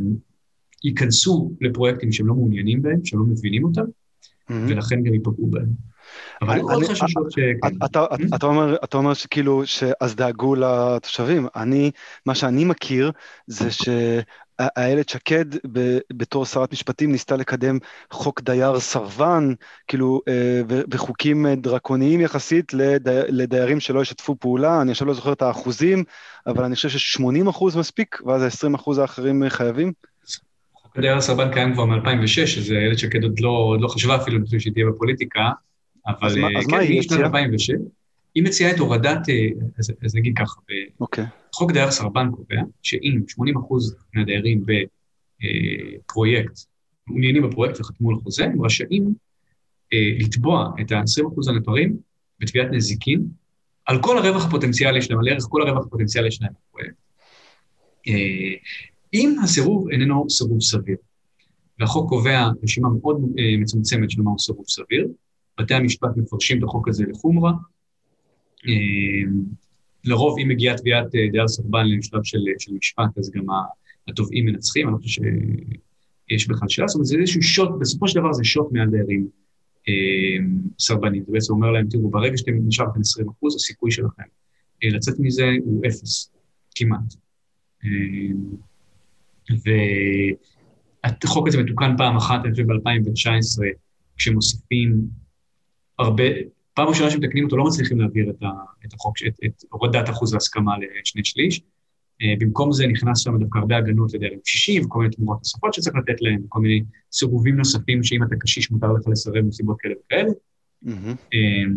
ייכנסו לפרויקטים שהם לא מעוניינים בהם, שהם לא מבינים אותם, mm-hmm. ולכן גם ייפגעו בהם. אבל עוד חששות ש... אתה אומר שכאילו, אז דאגו לתושבים. אני, מה שאני מכיר זה שאיילת שקד בתור שרת משפטים ניסתה לקדם חוק דייר סרבן, כאילו, אה, וחוקים דרקוניים יחסית לדיירים שלא ישתפו פעולה, אני עכשיו לא זוכר את האחוזים, אבל אני חושב ש-80 אחוז מספיק, ואז ה-20 אחוז האחרים חייבים. דייר סרבן קיים כבר מ-2006, אז איילת שקד עוד לא, עוד לא חשבה אפילו שהיא תהיה בפוליטיקה, אבל אז, אז כן, היא משנת 2006. היא מציעה את הורדת, אה, אז, אז נגיד ככה, okay. חוק דייר סרבן קובע שאם 80% מהדיירים בפרויקט, מעוניינים בפרויקט וחתמו על חוזה, הם רשאים אה, לתבוע את ה-20% הנותרים בתביעת נזיקין על כל הרווח הפוטנציאלי שלהם, על ערך כל הרווח הפוטנציאלי שלהם בפרויקט. אה, אם הסירוב איננו סירוב סביר, והחוק קובע רשימה מאוד אה, מצומצמת של מהו סירוב סביר, בתי המשפט מפרשים את החוק הזה לחומרה. אה, לרוב, אם מגיעה תביעת אה, דייר סרבן לשלב של, של משפט, אז גם התובעים מנצחים, אני חושב שיש בכלל שאלה, זאת אומרת, זה איזשהו שוט, בסופו של דבר זה שוט מעל דיירים סרבנים. זה בעצם אומר להם, תראו, ברגע שאתם נשארתם 20 אחוז, הסיכוי שלכם לצאת מזה הוא אפס, כמעט. והחוק הזה מתוקן פעם אחת, אני חושב ב-2019, כשמוסיפים הרבה, פעם ראשונה שמתקנים אותו לא מצליחים להעביר את, ה, את החוק, את, את הורדת אחוז ההסכמה לשני שליש. Uh, במקום זה נכנס שם דווקא הרבה הגנות לדיירים קשישים וכל מיני תמורות נוספות שצריך לתת להם, כל מיני סירובים נוספים שאם אתה קשיש מותר לך לסרב מסיבות כאלה וכאלה. Mm-hmm. Uh,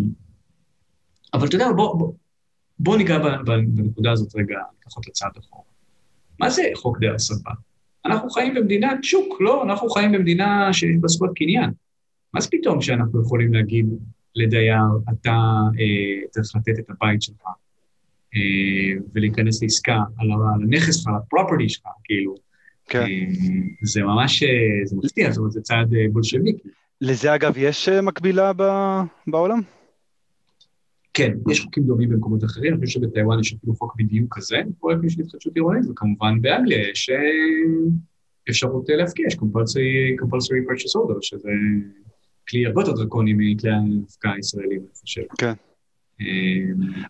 אבל אתה יודע, בוא, בוא, בוא ניגע בנקודה הזאת רגע, לפחות לצד החוק. מה זה חוק דייר סרבן? אנחנו חיים במדינת שוק, לא? אנחנו חיים במדינה שיש בה זכויות קניין. מה זה פתאום שאנחנו יכולים להגיד לדייר, אתה אה, צריך לתת את הבית שלך אה, ולהיכנס לעסקה על, הנכס שלך, על הפרופרטי שלך, כאילו. כן. אה, זה ממש, זה מפתיע, זאת אומרת, זה צעד בולשביקי. לזה אגב יש מקבילה ב, בעולם? כן, יש חוקים דומים במקומות אחרים, אני חושב שבטיוואן יש אפילו חוק בדיוק כזה, פרויקטים של התחדשות עירונית, וכמובן באנגליה יש אפשרות להפקיע, יש compulsory purchase order, שזה כלי הרבה יותר דרקוני מכלי ההפקעה הישראלים, אני חושב. כן.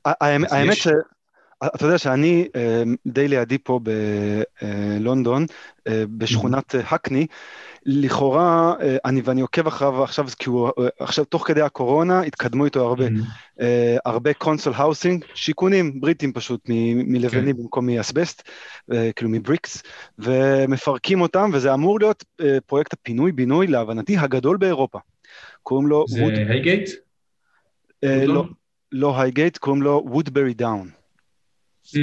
אה, האמת ש... אתה יודע שאני די לידי פה בלונדון, בשכונת האקני, לכאורה, אה, אני ואני עוקב אחריו עכשיו, כי הוא אה, עכשיו תוך כדי הקורונה התקדמו איתו הרבה, mm-hmm. הרבה council housing, שיכונים בריטים פשוט מלבנים okay. כן. במקום מאסבסט, כאילו מ bricks, ומפרקים אותם, וזה אמור להיות פרויקט הפינוי-בינוי, להבנתי, הגדול באירופה. קוראים לו... זה הייגייט? לא, לא הייגייט, קוראים לו וודברי דאון. Mm,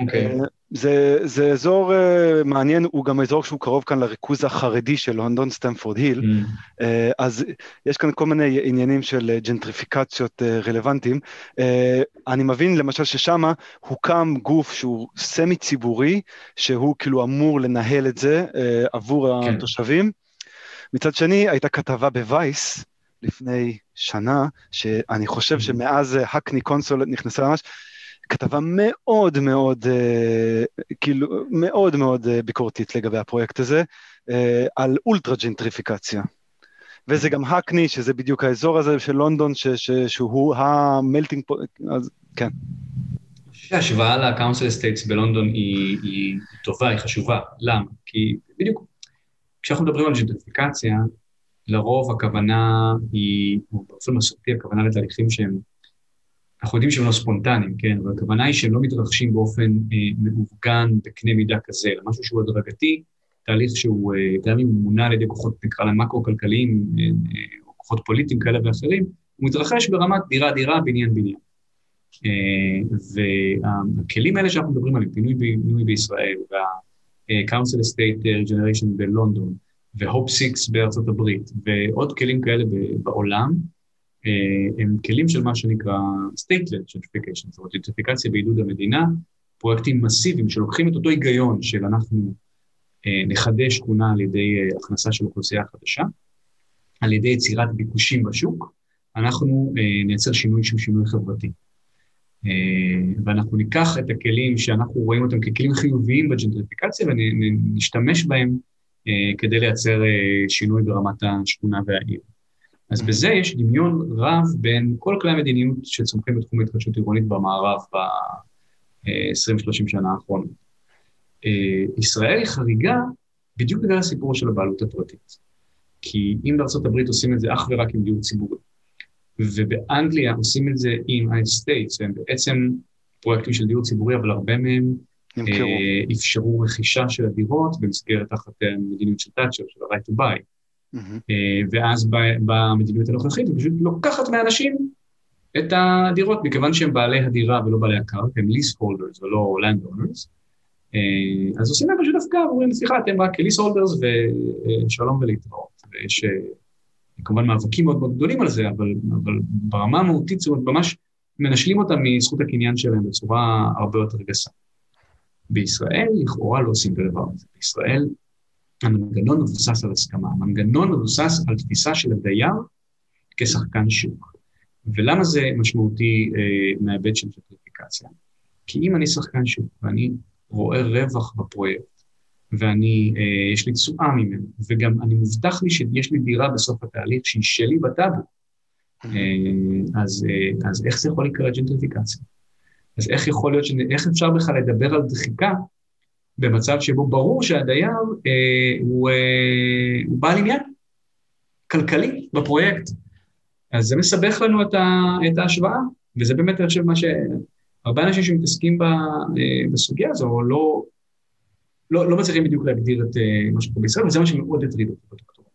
אוקיי. זה, זה אזור uh, מעניין, הוא גם אזור שהוא קרוב כאן לריכוז החרדי של לונדון, סטמפורד היל, mm. uh, אז יש כאן כל מיני עניינים של ג'נטריפיקציות uh, רלוונטיים. Uh, אני מבין למשל ששם הוקם גוף שהוא סמי ציבורי, שהוא כאילו אמור לנהל את זה uh, עבור כן. התושבים. מצד שני, הייתה כתבה בווייס לפני שנה, שאני חושב mm. שמאז Hackney Council נכנסה ממש, כתבה מאוד מאוד, אה, כאילו, מאוד מאוד אה, ביקורתית לגבי הפרויקט הזה, אה, על אולטרה ג'נטריפיקציה. וזה גם הקני, שזה בדיוק האזור הזה של לונדון, ש, ש, שהוא ה melting po... אז כן. ההשוואה ל council estates בלונדון היא, היא טובה, היא חשובה. למה? כי בדיוק כשאנחנו מדברים על ג'נטריפיקציה, לרוב הכוונה היא, או באופן מסורתי הכוונה לתהליכים שהם, אנחנו יודעים שהם לא ספונטניים, כן, אבל הכוונה היא שהם לא מתרחשים באופן אה, מאורגן בקנה מידה כזה, אלא משהו שהוא הדרגתי, תהליך שהוא, אה, גם אם הוא מונע על ידי כוחות, נקרא להם מקרו-כלכליים, אה, אה, או כוחות פוליטיים כאלה ואחרים, הוא מתרחש ברמת דירה-דירה, בניין-בניין. אה, והכלים האלה שאנחנו מדברים עליהם, פינוי בישראל, וה-Council Estate Regeneration בלונדון, והופ סיקס בארצות הברית, ועוד כלים כאלה בעולם, אה, הם כלים של מה שנקרא State-led Gentrification, זאת אומרת, ג'נטריפיקציה בעידוד המדינה, פרויקטים מסיביים שלוקחים את אותו היגיון של אנחנו אה, נחדש שכונה על ידי אה, הכנסה של אוכלוסייה חדשה, על ידי יצירת ביקושים בשוק, אנחנו נייצר שינוי שהוא שינוי חברתי. ואנחנו ניקח את הכלים שאנחנו רואים אותם ככלים חיוביים בג'נטריפיקציה ונשתמש בהם אה, כדי לייצר אה, שינוי ברמת השכונה והעיר. אז בזה יש דמיון רב בין כל כלי המדיניות שצומחים בתחום ההתחדשות עירונית במערב ב-20-30 שנה האחרונות. אה, ישראל היא חריגה בדיוק בגלל הסיפור של הבעלות הפרטית. כי אם בארה"ב עושים את זה אך ורק עם דיור ציבורי, ובאנגליה עושים את זה עם ה-States, שהם בעצם פרויקטים של דיור ציבורי, אבל הרבה מהם נמכרו. אה, אפשרו רכישה של הדירות במסגרת תחת אה, מדיניות של תאצ'ר, של ה-right to buy. Mm-hmm. ואז במדיניות הנוכחית היא פשוט לוקחת מאנשים את הדירות, מכיוון שהם בעלי הדירה ולא בעלי הקרקע, הם lease holders ולא land owners, אז עושים להם פשוט הפקעה, אומרים, סליחה, אתם רק lease holders ושלום ולהתראות. ויש כמובן מאבקים מאוד מאוד גדולים על זה, אבל, אבל ברמה המהותית, זאת ממש מנשלים אותם מזכות הקניין שלהם בצורה הרבה יותר גסה. בישראל לכאורה לא עושים את הדבר הזה. בישראל המנגנון מבוסס על הסכמה, המנגנון מבוסס על תפיסה של הדייר כשחקן שוק. ולמה זה משמעותי אה, מההיבט של ג'נטריפיקציה? כי אם אני שחקן שוק ואני רואה רווח בפרויקט, ואני, אה, יש לי תשואה ממנו, וגם אני מובטח לי שיש לי דירה בסוף התהליך שהיא שלי בטאבו, אה, אז, אה, אז איך זה יכול לקרוא ג'נטריפיקציה? אז איך יכול להיות, ש... איך אפשר בכלל לדבר על דחיקה במצב שבו ברור שהדייר אה, הוא, אה, הוא בעל עניין כלכלי בפרויקט. אז זה מסבך לנו את, ה, את ההשוואה, וזה באמת, אני חושב, מה ש... הרבה אנשים שמתעסקים ב, אה, בסוגיה הזו לא, לא, לא מצליחים בדיוק להגדיר את אה, מה שקורה בישראל, וזה מה שמאוד הטריד אותי בדוקטורט.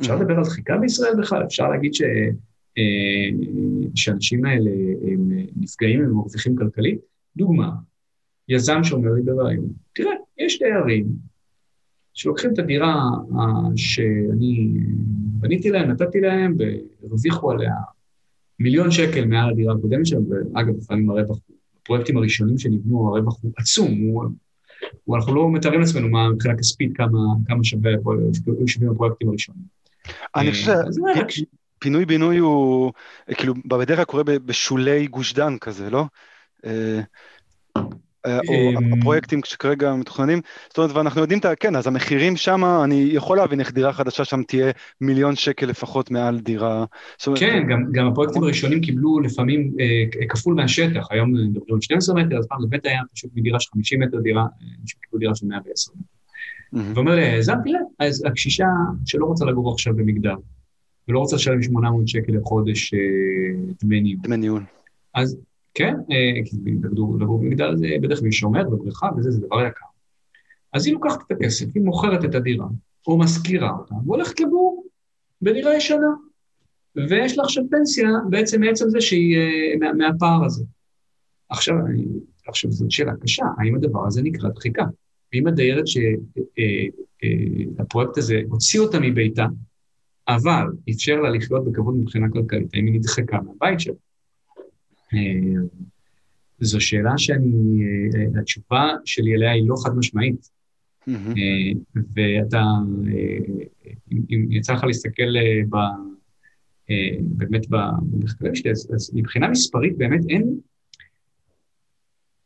אפשר mm-hmm. לדבר על דחיקה בישראל בכלל? אפשר להגיד ש... אה, שהאנשים האלה הם נפגעים, הם מרוויחים כלכלית. דוגמה, יזם שאומר לי ברעיון, תראה, יש דיירים שלוקחים את הדירה שאני בניתי להם, נתתי להם, והרוויחו עליה מיליון שקל מעל הדירה הקודמת שלהם, ואגב, לפעמים הרווח, הפרויקטים הראשונים שנבנו, הרווח הוא עצום, הוא, הוא, אנחנו לא מתארים לעצמנו מה מבחינה כספית, כמה, כמה שווה, שווים הפרויקטים הראשונים. אני חושב ש... פינוי-בינוי הוא, כאילו, בדרך כלל קורה בשולי גוש דן כזה, לא? אה, אה, או אמ, הפרויקטים שכרגע מתוכננים, זאת אומרת, ואנחנו יודעים. כן, אז המחירים שם, אני יכול להבין איך דירה חדשה שם תהיה מיליון שקל לפחות מעל דירה. כן, גם, גם הפרויקטים הראשונים קיבלו לפעמים אה, כפול מהשטח, היום מדברים על 12 מטר, אז פעם לבית היה פשוט מדירה של 50 מטר דירה, אנשים קיבלו דירה של 110 מטר. ואומר לי, היזם, תראה, אז הקשישה שלא רוצה לגור עכשיו במגדל, ולא רוצה לשלם 800 שקל לחודש אה, דמי ניהול. דמי ניהול. אז כן, אה, כי לגור במגדל זה בדרך כלל שומר בבריכה וזה, זה דבר יקר. אז היא לוקחת את הכסף, היא מוכרת את הדירה, או משכירה אותה, והולכת לגור בדירה ישנה. ויש לה עכשיו פנסיה בעצם מעצם זה שהיא, אה, מה, מהפער הזה. עכשיו, אני, עכשיו זו שאלה קשה, האם הדבר הזה נקרא דחיקה? האם הדיירת שהפרויקט הזה הוציא אותה מביתה, אבל אפשר לה לחיות בכבוד מבחינה כלכלית, האם היא נדחקה מהבית שלה? אה, זו שאלה שאני, אה, התשובה שלי אליה היא לא חד משמעית. אה, ואתה, אם יצא לך להסתכל ב, באמת במחקרים שלי, אז מבחינה מספרית באמת אין,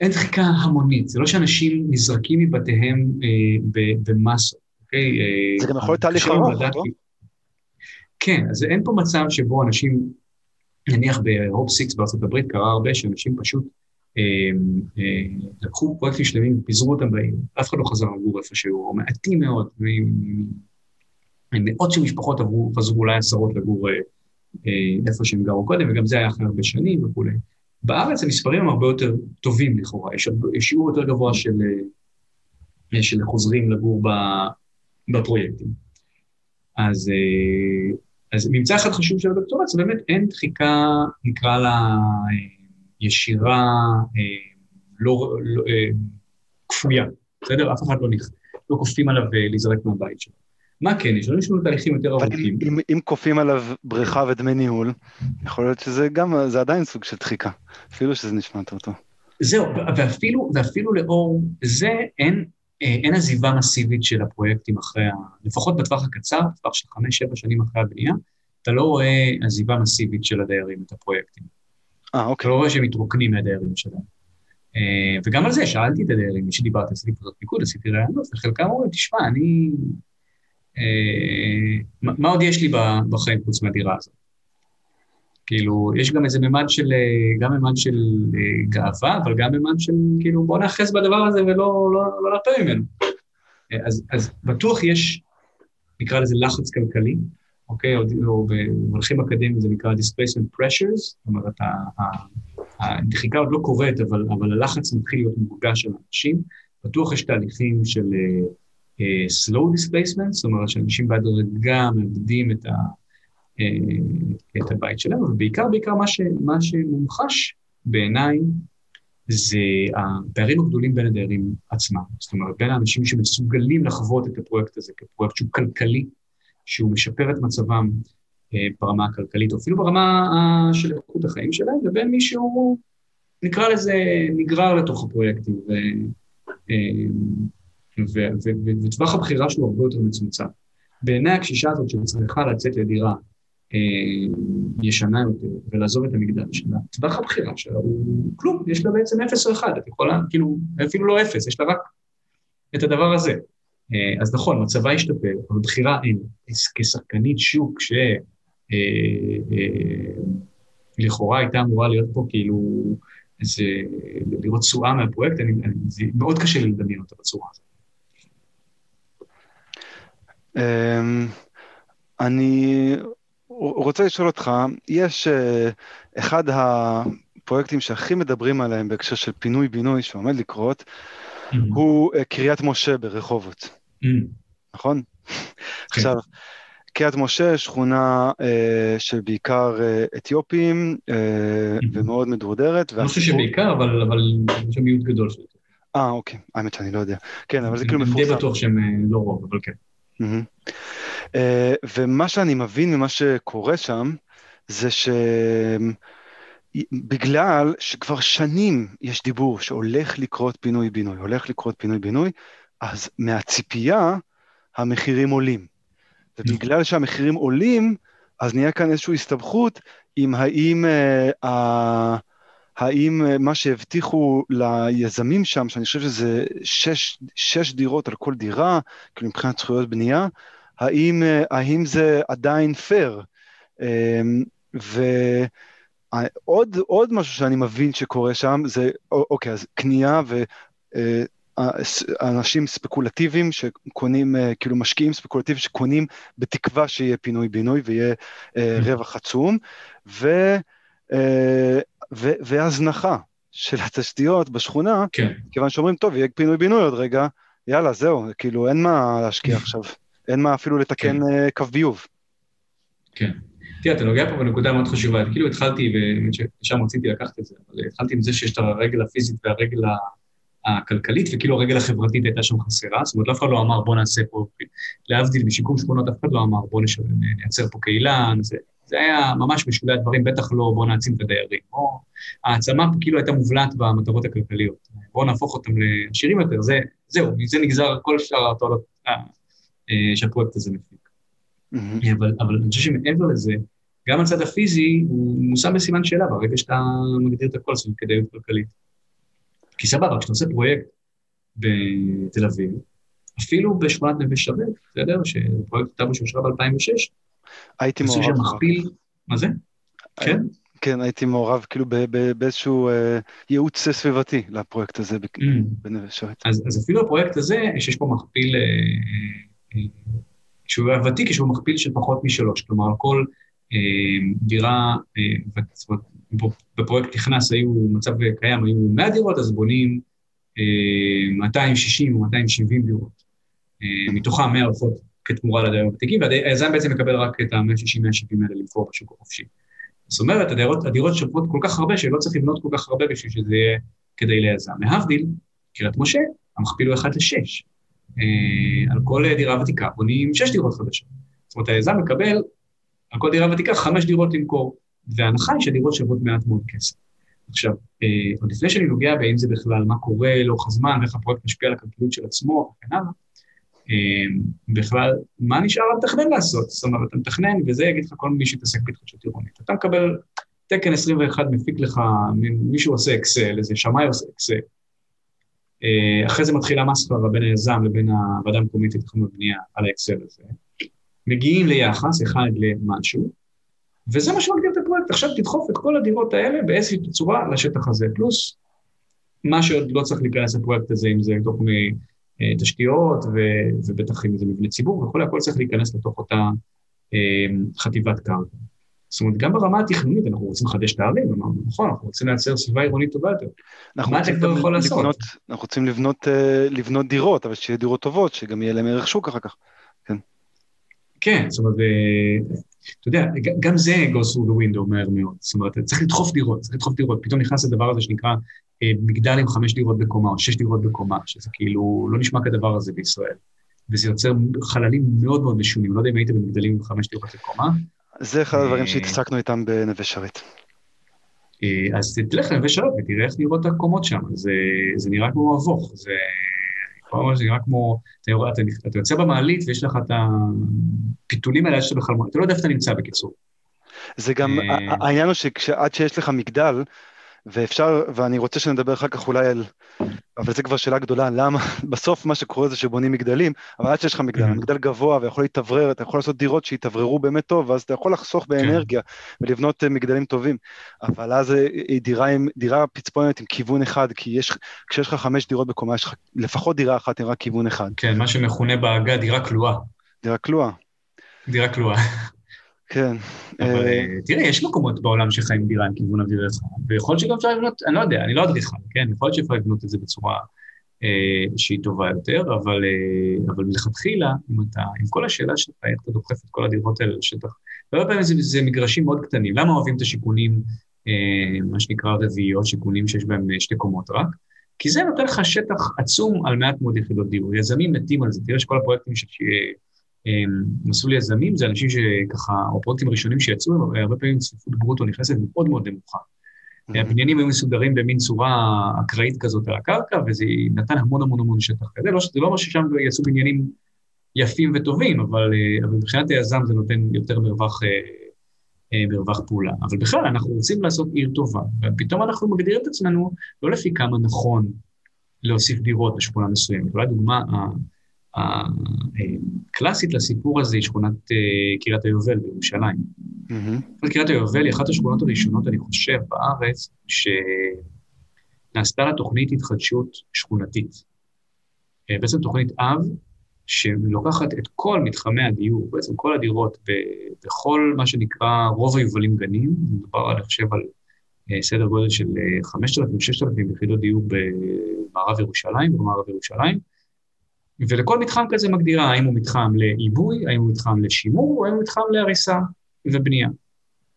אין דחיקה המונית, זה לא שאנשים נזרקים מבתיהם במסות, אוקיי? זה גם יכול להיות תהליך ארוך, לא? כן, אז אין פה מצב שבו אנשים, נניח בהופ סיקס בארצות הברית קרה הרבה שאנשים פשוט אה, אה, לקחו פרויקטים שלמים, פיזרו אותם בעיר, אף אחד לא חזר לגור איפשהו, או מעטים מאוד מאות של משפחות עברו, חזרו אולי עשרות לגור איפה שהם גרו קודם, וגם זה היה אחרי הרבה שנים וכולי. בארץ המספרים הם הרבה יותר טובים לכאורה, יש, שיעור יותר גבוה של, של חוזרים לגור בפרויקטים. אז, אז ממצא אחד חשוב של הדוקטורט זה באמת אין דחיקה, נקרא לה ישירה, לא, לא כפויה, בסדר? אף אחד לא, נכ... לא כופים עליו להיזרק מהבית שלו. מה כן, יש לנו, לנו תהליכים יותר ארוכים. אם, אם כופים עליו בריכה ודמי ניהול, יכול להיות שזה גם, זה עדיין סוג של דחיקה, אפילו שזה נשמע יותר טוב. זהו, ואפילו, ואפילו לאור זה אין, אין עזיבה מסיבית של הפרויקטים אחרי, ה... לפחות בטווח הקצר, בטווח של חמש-שבע שנים אחרי הבנייה, אתה לא רואה עזיבה מסיבית של הדיירים את הפרויקטים. אה, אוקיי. אתה לא רואה שהם מתרוקנים מהדיירים שלהם. וגם על זה שאלתי את הדיירים, מי שדיברתי, עשיתי פרוטות פיקוד, עשיתי רעיונות, וחלקם אומרים, תשמע, אני אה, מה עוד יש לי בחיים חוץ מהדירה הזאת? כאילו, יש גם איזה ממד של, אה, גם ממד של אה, גאווה, אבל גם ממד של, כאילו, בוא נאחז בדבר הזה ולא לא, לא נרפה ממנו. אז, אז בטוח יש, נקרא לזה לחץ כלכלי, אוקיי? או, או במונחים אקדמיים זה נקרא displacement pressures, זאת אומרת, הדחיקה עוד לא קורית, אבל, אבל הלחץ מתחיל להיות מורגש על אנשים. בטוח יש תהליכים של... אה, slow displacement, זאת אומרת שאנשים בהדרגה מאבדים את, ה, אה, את הבית שלהם, ובעיקר, בעיקר מה, ש, מה שמומחש בעיניי זה הפערים הגדולים בין הדיירים עצמם. זאת אומרת, בין האנשים שמסוגלים לחוות את הפרויקט הזה כפרויקט שהוא כלכלי, שהוא משפר את מצבם אה, ברמה הכלכלית, או אפילו ברמה של איכות החיים שלהם, לבין מי שהוא, נקרא לזה, נגרר לתוך הפרויקטים. ו, וטווח הבחירה שלו הרבה יותר מצומצם. בעיני הקשישה הזאת שצריכה לצאת לדירה אה, ישנה יותר ולעזוב את המגדל שלה, טווח הבחירה שלה הוא כלום, יש לה בעצם אפס או אחד, את יכולה, כאילו, אפילו לא אפס, יש לה רק את הדבר הזה. אה, אז נכון, מצבה השתפר, אבל בחירה אין. כשחקנית שוק שלכאורה אה, אה, הייתה אמורה להיות פה כאילו, איזה, לראות תשואה מהפרויקט, אני, אני, זה מאוד קשה לי לדמיין אותה בצורה הזאת. אמ, אני רוצה לשאול אותך, יש אה, אחד הפרויקטים שהכי מדברים עליהם בהקשר של פינוי-בינוי שעומד לקרות, mm-hmm. הוא אה, קריית משה ברחובות, mm-hmm. נכון? Okay. כן. עכשיו, קריית משה, שכונה אה, של בעיקר אה, אתיופים אה, mm-hmm. ומאוד מדורדרת. לא חושב שבעיקר, אבל, אבל יש שם מיעוט גדול של אתיופים. אה, אוקיי, האמת שאני לא יודע. כן, אבל זה כאילו מפורסם. אני די בטוח שהם לא רוב, אבל כן. ומה שאני מבין ממה שקורה שם, זה שבגלל שכבר שנים יש דיבור שהולך לקרות פינוי-בינוי, הולך לקרות פינוי-בינוי, אז מהציפייה המחירים עולים. ובגלל שהמחירים עולים, אז נהיה כאן איזושהי הסתבכות עם האם, אה, האם מה שהבטיחו ליזמים שם, שאני חושב שזה שש, שש דירות על כל דירה, כאילו מבחינת זכויות בנייה, האם, אה, האם זה עדיין פייר? אמ, ועוד עוד משהו שאני מבין שקורה שם זה, אוקיי, אז קנייה ואנשים אה, ספקולטיביים שקונים, אה, כאילו משקיעים ספקולטיביים שקונים בתקווה שיהיה פינוי-בינוי ויהיה רווח עצום, ו, ו, והזנחה של התשתיות בשכונה, כן. כיוון שאומרים, טוב, יהיה פינוי-בינוי עוד רגע, יאללה, זהו, כאילו, אין מה להשקיע עכשיו. אין מה אפילו לתקן כן. אה, קו ביוב. כן. תראה, אתה נוגע פה בנקודה מאוד חשובה. כאילו התחלתי, ושם רציתי לקחת את זה, אבל התחלתי עם זה שיש את הרגל הפיזית והרגל הכלכלית, וכאילו הרגל החברתית הייתה שם חסרה, זאת אומרת, אף אחד לא אמר בוא נעשה פה, להבדיל משיקום שכונות, אף אחד לא אמר בוא נייצר פה קהילה, זה, זה היה ממש בשולי הדברים, בטח לא בוא נעצים את הדיירים. או העצמה כאילו הייתה מובלעת במטרות הכלכליות. בואו נהפוך אותם לעשירים יותר, זה, זהו, מזה נגזר כל שאר התועלות אה, שהפרויקט הזה מפיק. Mm-hmm. אבל, אבל אני חושב שמעבר לזה, גם הצד הפיזי הוא מושם בסימן שאלה ברגע שאתה מגדיר את הכל סביב כדאיות כלכלית. כי סבבה, כשאתה עושה פרויקט בתל אביב, אפילו בשכונת נווה שרת, בסדר? שפרויקט טאבו שאושרה ב-2006, הייתי מעורב. מכפיל, מה זה? כן? כן, הייתי מעורב כאילו באיזשהו אה, ייעוץ סביבתי לפרויקט הזה. בנווה שרת. אז, אז אפילו הפרויקט הזה, שיש פה מכפיל אה, כשהוא היה ותיק, יש לו מכפיל של פחות משלוש. כלומר, כל אה, דירה, אה, זאת אומרת, בפרויקט נכנס, היו, מצב קיים, היו 100 דירות, אז בונים אה, 260 או 270 דירות. אה, מתוכם 100 הולכות כתמורה לדיירים הוותיקים, והיזם בעצם מקבל רק את ה-160-170 האלה למכור בשוק החופשי. זאת אומרת, הדירות, הדירות שוות כל כך הרבה, שלא צריך לבנות כל כך הרבה בשביל שזה יהיה כדי ליזם. להבדיל, קריית משה, המכפיל הוא 1 ל-6. אה, על כל דירה ותיקה בונים 6 דירות חדשות. זאת אומרת, היזם מקבל על כל דירה ותיקה 5 דירות למכור, וההנחה היא שהדירות שוות מעט מאוד כסף. עכשיו, אה, עוד לפני שאני נוגע באם זה בכלל, מה קורה לאורך הזמן, ואיך הפרויקט משפיע על הכלכליות של עצמו וכן הלאה, אה, בכלל, מה נשאר למתכנן לעשות? זאת אומרת, אתה מתכנן, וזה יגיד לך כל מי שיתעסק בהתחדשות עירונית. אתה מקבל תקן 21, מפיק לך, מישהו עושה אקסל, איזה שמאי עושה אקסל. אה, אחרי זה מתחילה מסחרה בין היזם לבין הוועדה המקומית לתכנון ובנייה על האקסל הזה. מגיעים ליחס אחד למשהו, וזה מה שמגדיר את הפרויקט. עכשיו תדחוף את כל הדירות האלה באיזושהי צורה לשטח הזה, פלוס מה שעוד לא צריך להיכנס לפרויקט הזה, אם זה תוך מיני אה, תשתיות, ובטח אם זה מבנה ציבור וכולי, הכל צריך להיכנס לתוך אותה אה, חטיבת קרקע. זאת אומרת, גם ברמה התכנונית אנחנו רוצים לחדש את הערים, אמרנו, נכון, אנחנו רוצים לייצר סביבה עירונית טובה יותר. מה אתה כבר יכול לעשות? לבנות, אנחנו רוצים לבנות, אה, לבנות דירות, אבל שיהיה דירות טובות, שגם יהיה להם ערך שוק אחר כך. כן. כן, זאת אומרת, אתה יודע, גם זה goes through the window מהר מאוד. זאת אומרת, צריך לדחוף דירות, צריך לדחוף דירות. פתאום נכנס לדבר הזה שנקרא אה, מגדל עם חמש דירות בקומה, או שש דירות בקומה, שזה כאילו לא נשמע כדבר הזה בישראל. וזה יוצר חללים מאוד מאוד משונים. לא יודע אם היית במגדלים עם חמש דירות בקומה. זה אחד הדברים אה, שהתעסקנו איתם בנווה שרת. אה, אז תלך לנווה שרת ותראה איך נראות הקומות שם. זה, זה נראה כמו מבוך. זה, זה נראה כמו, אתה, אתה, אתה יוצא במעלית ויש לך את הפיתולים האלה שאתה בכלל, אתה לא יודע איפה אתה נמצא בקיצור. זה גם, העניין הוא שעד שיש לך מגדל, ואפשר, ואני רוצה שנדבר אחר כך אולי על, אבל זו כבר שאלה גדולה, למה, בסוף מה שקורה זה שבונים מגדלים, אבל עד שיש לך מגדל, מגדל גבוה ויכול להתאוורר, אתה יכול לעשות דירות שיתאווררו באמת טוב, ואז אתה יכול לחסוך כן. באנרגיה ולבנות אה, מגדלים טובים, אבל אז אה, דירה, עם, דירה פצפונת עם כיוון אחד, כי יש, כשיש לך חמש דירות בקומה, יש לך לפחות דירה אחת עם רק כיוון אחד. כן, מה שמכונה בעגה דירה כלואה. דירה כלואה. דירה כלואה. כן. אבל אה, תראה, יש מקומות בעולם שחיים דירה עם כיוון אוויר אחד, ויכול להיות שגם אפשר לבנות, אני לא יודע, אני לא אדריכל, כן? יכול להיות שאפשר לבנות את זה בצורה אה, שהיא טובה יותר, אבל, אה, אבל מלכתחילה, אם אתה, עם כל השאלה שלך, איך אתה דוחף את כל הדירות האלה לשטח, והרבה פעמים זה, זה מגרשים מאוד קטנים. למה אוהבים את השיכונים, אה, מה שנקרא רביעיות, שיכונים שיש בהם אה, שתי קומות רק? כי זה נותן לך שטח עצום על מעט מאוד יחידות דיור. יזמים מתים על זה, תראה שכל הפרויקטים ש... מסלול יזמים זה אנשים שככה, או פרויקטים הראשונים שיצאו, הרבה פעמים צפיפות ברוטו נכנסת מאוד מאוד נמוכה. Mm-hmm. הבניינים היו מסודרים במין צורה אקראית כזאת על הקרקע, וזה נתן המון המון המון שטח כזה. לא, זה לא אומר ששם יצאו בניינים יפים וטובים, אבל, אה, אבל מבחינת היזם זה נותן יותר מרווח, אה, אה, מרווח פעולה. אבל בכלל, אנחנו רוצים לעשות עיר טובה, ופתאום אנחנו מגדירים את עצמנו לא לפי כמה נכון להוסיף דירות בשכונה מסוימת. אולי דוגמה, הקלאסית לסיפור הזה היא שכונת אה, קריית היובל בירושלים. Mm-hmm. קריית היובל היא אחת השכונות הראשונות, אני חושב, בארץ, שנעשתה לה תוכנית התחדשות שכונתית. אה, בעצם תוכנית אב, שלוקחת את כל מתחמי הדיור, בעצם כל הדירות בכל מה שנקרא רוב היובלים גנים, מדובר, אני חושב, על אה, סדר גודל של 5,000-6,000 יחידות דיור במערב ירושלים, במערב ירושלים, ולכל מתחם כזה מגדירה האם הוא מתחם לעיבוי, האם הוא מתחם לשימור, או האם הוא מתחם להריסה ובנייה.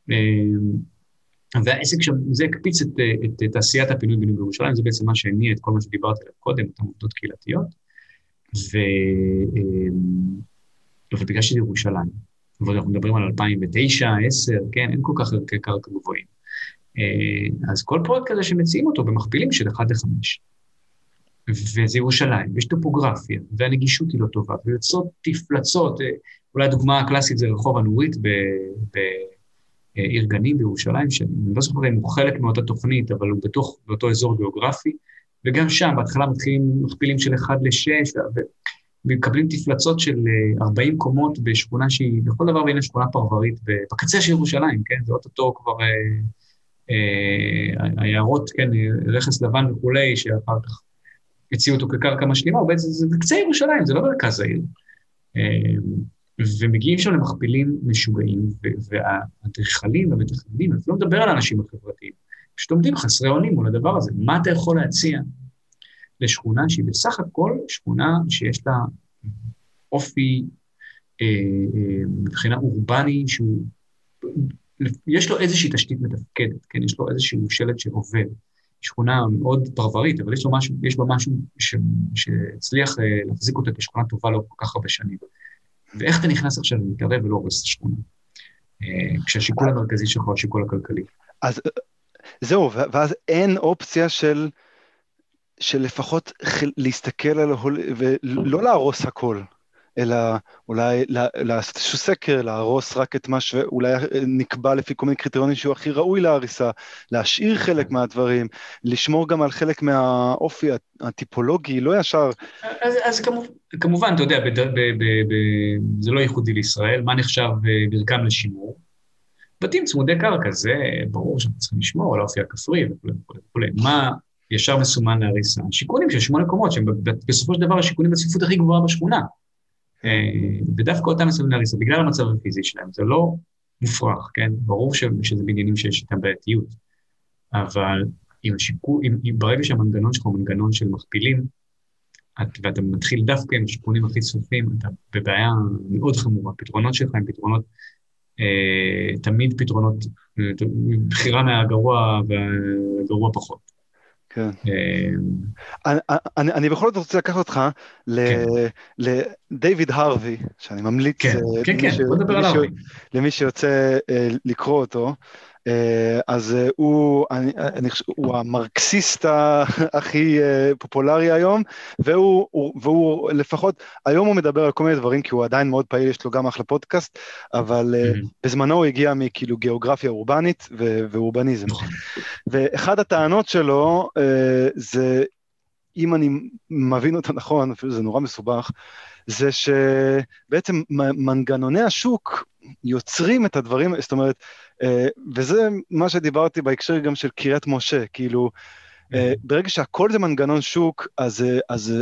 אמ, והעסק שם, זה הקפיץ את, את, את תעשיית הפינוי-בינוי בירושלים, זה בעצם מה שהניע את כל מה שדיברתי עליו קודם, אותן עובדות קהילתיות. ו... אמ, אבל בגלל שזה ירושלים, ואנחנו מדברים על 2009, 2010, כן, אין כל כך ערכי קרקע גבוהים. אה, אז כל פרויקט כזה שמציעים אותו במכפילים של 1 ל-5. וזה ירושלים, ויש טופוגרפיה, והנגישות היא לא טובה, ויוצאות תפלצות, אה, אולי הדוגמה הקלאסית זה רחוב הנורית בעיר גנים בירושלים, שאני לא זוכר אם הוא חלק מאותה תוכנית, אבל הוא בתוך, באותו אזור גיאוגרפי, וגם שם בהתחלה מתחילים מכפילים של 1 ל-6, ומקבלים תפלצות של 40 אה, קומות בשכונה שהיא לכל דבר והנה שכונה פרברית בקצה של ירושלים, כן? זה אוטוטו כבר... היערות, כן, רכס לבן וכולי, שאחר כך הציעו אותו כקרקע משלימה, הוא בעצם, זה בקצה ירושלים, זה לא מרכז העיר. אמ, ומגיעים שם למכפילים משוגעים, והאדריכלים והמתכננים, אני לא מדבר על האנשים החברתיים, פשוט עומדים חסרי אונים מול הדבר הזה. מה אתה יכול להציע לשכונה שהיא בסך הכל שכונה שיש לה אופי אה, אה, מבחינה אורבני שהוא, יש לו איזושהי תשתית מתפקדת, כן? יש לו איזשהו שלט שעובד. שכונה מאוד פרברית, אבל יש, משהו, יש בה משהו ש, שהצליח אה, להחזיק אותה כשכונה טובה לאורך כל כך הרבה שנים. ואיך אתה נכנס עכשיו ומתערב ולא הורס את השכונה? כשהשיקול המרכזי שלך הוא השיקול הכלכלי. אז זהו, ואז אין אופציה של, של לפחות להסתכל על, ולא להרוס הכל. אלא אולי לעשות איזשהו סקר, להרוס רק את מה שאולי נקבע לפי כל מיני קריטריונים שהוא הכי ראוי להריסה, להשאיר חלק כן. מהדברים, לשמור גם על חלק מהאופי הטיפולוגי, לא ישר... אז, אז כמובן, כמובן, אתה יודע, ב, ב, ב, ב, זה לא ייחודי לישראל, מה נחשב אה, מרקם לשימור? בתים צמודי קרקע, זה ברור שאנחנו צריכים לשמור על האופי הכפרי וכולי וכולי. מה ישר מסומן להריסה? שיכונים של שמונה קומות, שהם בסופו של דבר השיכונים בצפיפות הכי גבוהה בשכונה. אה, ודווקא אותם להריסה, בגלל המצב הפיזי שלהם, זה לא מופרך, כן? ברור ש, שזה בניינים שיש איתם בעייתיות, אבל אם השיקול, אם, אם ברגע שהמנגנון שלך הוא מנגנון של מכפילים, את, ואתה מתחיל דווקא עם השיכונים הכי צפופים, אתה בבעיה מאוד חמורה. הפתרונות שלך הם פתרונות, אה, תמיד פתרונות, אה, בחירה מהגרוע והגרוע פחות. כן. אמ, אני בכל זאת רוצה לקחת אותך לדייוויד הרווי, שאני ממליץ כן, אה, למי שיוצא אה, לקרוא אותו. אה, אז אה, הוא, אני, אני חושב, הוא המרקסיסט הכי אה, פופולרי היום, והוא, הוא, והוא לפחות, היום הוא מדבר על כל מיני דברים, כי הוא עדיין מאוד פעיל, יש לו גם אחלה פודקאסט, אבל mm-hmm. בזמנו הוא הגיע מכאילו גיאוגרפיה אורבנית ואורבניזם. נכון. ואחד הטענות שלו זה, אם אני מבין אותה נכון, אפילו זה נורא מסובך, זה שבעצם מנגנוני השוק יוצרים את הדברים, זאת אומרת, אה, וזה מה שדיברתי בהקשר גם של קריית משה, כאילו, ברגע שהכל זה מנגנון שוק, אז, אה, אז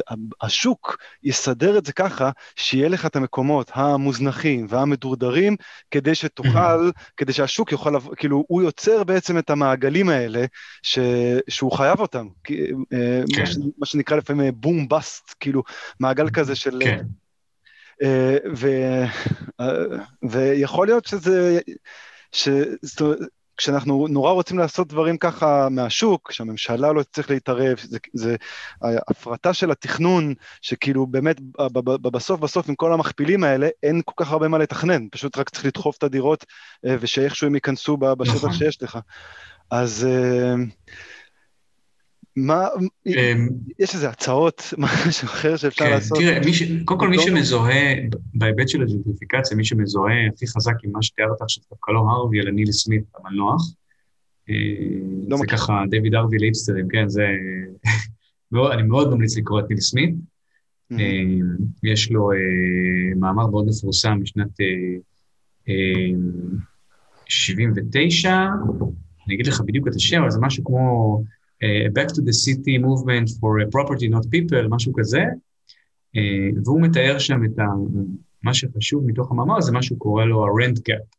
השוק יסדר את זה ככה, שיהיה לך את המקומות המוזנחים והמדורדרים, כדי שתוכל, כדי שהשוק יוכל, כאילו, הוא יוצר בעצם את המעגלים האלה, ש, שהוא חייב אותם. כן. מה, שנקרא לפעמים בום בסט, כאילו, מעגל כזה של... כן. ו, ויכול להיות שזה... ש... כשאנחנו נורא רוצים לעשות דברים ככה מהשוק, שהממשלה לא צריך להתערב, זה, זה הפרטה של התכנון, שכאילו באמת בסוף בסוף עם כל המכפילים האלה, אין כל כך הרבה מה לתכנן, פשוט רק צריך לדחוף את הדירות אה, ושאיכשהו הם ייכנסו בשטח נכון. שיש לך. אז אה, מה, אמ, יש איזה הצעות, משהו אחר שאפשר כן, לעשות? תראה, קודם כל מי שמזוהה, בהיבט של הג'נטריפיקציה, מי שמזוהה הכי חזק עם מה שתיארת עכשיו, דווקא לא הרווי, אלא ניל סמית המנוח. אה, לא זה ככה דיוויד הרווי ליפסטרים, כן, זה... אני מאוד ממליץ לקרוא את ניל סמית. אה, יש לו אה, מאמר מאוד מפורסם משנת 79, אני אגיד לך בדיוק את השם, אבל זה משהו כמו... uh, Back to the City Movement for Property Not People, משהו כזה, uh, והוא מתאר שם את ה, מה שחשוב מתוך המאמר זה מה שהוא קורא לו ה-rent gap.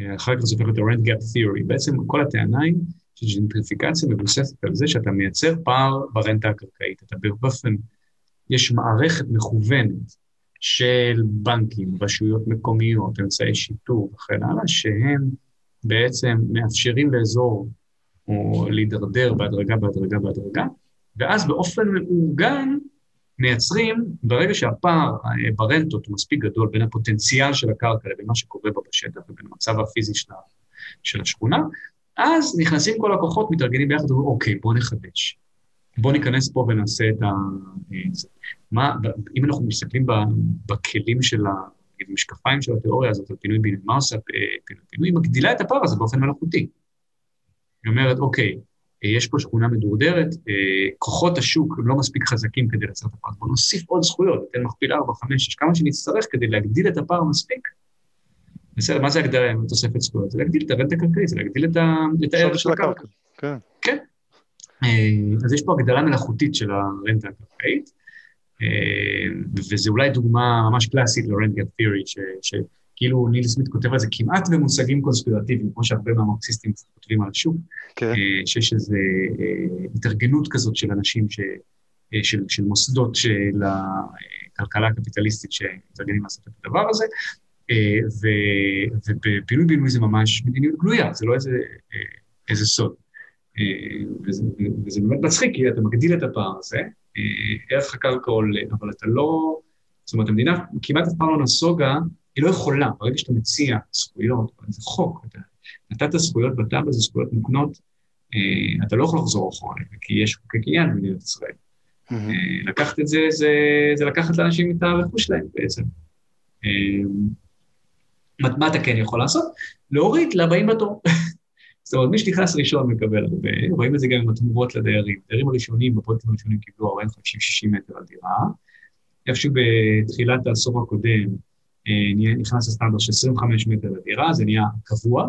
Uh, אחר כך זה הופך להיות ה-rent gap theory. בעצם כל הטענה היא שג'נטריפיקציה מבוססת על זה שאתה מייצר פער ברנטה הקרקעית. אתה באופן, יש מערכת מכוונת של בנקים, רשויות מקומיות, אמצעי שיטור וכן הלאה, שהם בעצם מאפשרים לאזור או להידרדר בהדרגה, בהדרגה, בהדרגה, ואז באופן מאורגן מייצרים, ברגע שהפער אה, ברנטות הוא מספיק גדול בין הפוטנציאל של הקרקע לבין מה שקורה בה בשטח ובין המצב הפיזי של, של השכונה, אז נכנסים כל הכוחות, מתארגנים ביחד ואומרים, אוקיי, בואו נחדש. בואו ניכנס פה ונעשה את ה... אה, מה, אם אנחנו מסתכלים בכלים של ה... המשקפיים של התיאוריה הזאת על פינוי בינוי, מה עושה פינוי בינוי? היא מגדילה את הפער הזה באופן מלאכותי. היא אומרת, אוקיי, יש פה שכונה מדורדרת, אה, כוחות השוק הם לא מספיק חזקים כדי לייצר את הפער, בואו נוסיף עוד זכויות, ניתן מכפיל 4, 5, 6, כמה שנצטרך כדי להגדיל את הפער מספיק. בסדר, מה זה הגדרה עם תוספת זכויות? זה להגדיל את הרנט הקרקעית, זה להגדיל את הערך של הקרקע. כן. כן. אה, אז יש פה הגדלה מלאכותית של הרנטה הקרקעית, וזה אולי דוגמה ממש קלאסית ל rent gap theory, שכאילו ניל סמית כותב על זה כמעט במושגים קונספירטיביים, כמו שהרבה מהמרקסיסטים כותבים על השוק, כן. שיש איזו התארגנות כזאת של אנשים, ש, של, של מוסדות של הכלכלה הקפיטליסטית שמתארגנים לעשות את הדבר הזה, ובפינוי בינוי זה ממש מדיניות גלויה, זה לא איזה, איזה סוד. וזה, וזה באמת מצחיק, כי אתה מגדיל את הפער הזה, ערך הקרקע עולה, אבל אתה לא... זאת אומרת, המדינה כמעט אף פעם לא נסוגה, היא לא יכולה, ברגע שאתה מציע זכויות, זה חוק, אתה נתת זכויות בטאבו, זה זכויות מוקנות, אתה לא יכול לחזור אחורה, כי יש חוקי קניין במדינת ישראל. לקחת את זה, זה, זה לקחת לאנשים את הרכוש שלהם בעצם. מה אתה כן יכול לעשות? להוריד לבאים בתור. זאת אומרת, מי שנכנס ראשון מקבל הרבה, רואים את זה גם עם התמורות לדיירים. הדיירים הראשונים בפרויקטים הראשונים קיבלו 40, 50, 60 מטר על דירה. איפשהו בתחילת העשור הקודם אה, נכנס הסטנדרט של 25 מטר לדירה, זה נהיה קבוע.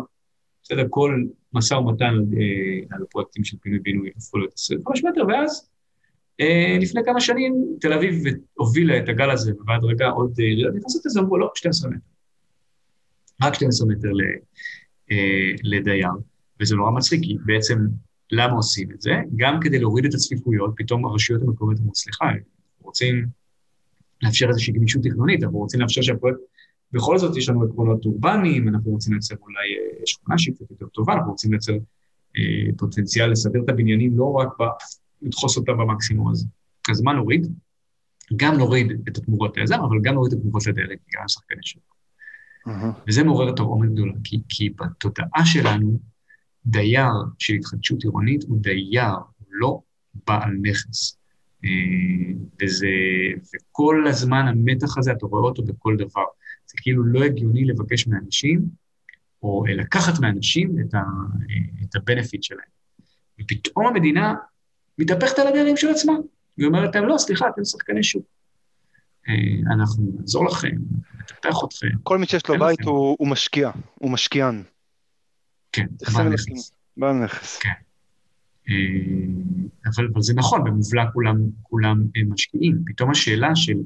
בסדר, כל משא ומתן על, אה, על הפרויקטים של פינוי-בינוי הפכו להיות 25 מטר, ואז אה, לפני כמה שנים תל אביב הובילה את הגל הזה, ובהדרגה עוד עיריות נכנסות לזה, אמרו לא, 12 מטר. רק 12 מטר לדייר. וזה נורא מצחיק, כי בעצם למה עושים את זה? גם כדי להוריד את הצפיפויות, פתאום הרשויות המקומיות אומרות, סליחה, רוצים לאפשר איזושהי גמישות תכנונית, אנחנו רוצים לאפשר שהפרויקט, בכל זאת יש לנו עקרונות אורבניים, אנחנו רוצים לייצר אולי אה, שכונה שהיא קצת יותר טובה, אנחנו רוצים לייצר אה, פוטנציאל לסדר את הבניינים, לא רק ב... לדחוס אותם במקסימום הזה. אז מה נוריד? גם נוריד את התמורות ליזם, אבל גם נוריד את התמורות לדיירים, גם שחקני שוק. Uh-huh. וזה מעורר תרעומת גדולה, כי, כי בתודעה שלנו, דייר של התחדשות עירונית הוא דייר, הוא לא בעל נכס. אה, וזה, וכל הזמן המתח הזה, אתה רואה אותו בכל דבר. זה כאילו לא הגיוני לבקש מאנשים, או לקחת מאנשים את, ה, את ה-benefit שלהם. ופתאום המדינה מתהפכת על הדיירים של עצמה. היא אומרת להם, לא, סליחה, אתם שחקני שוק. אה, אנחנו נעזור לכם, נטפח אתכם. כל מי שיש לו בית הוא, הוא משקיע, הוא משקיען. כן, בעל נכס. בעל נכס. כן. אה, אבל, אבל זה נכון, במובלע כולם, כולם משקיעים. פתאום השאלה של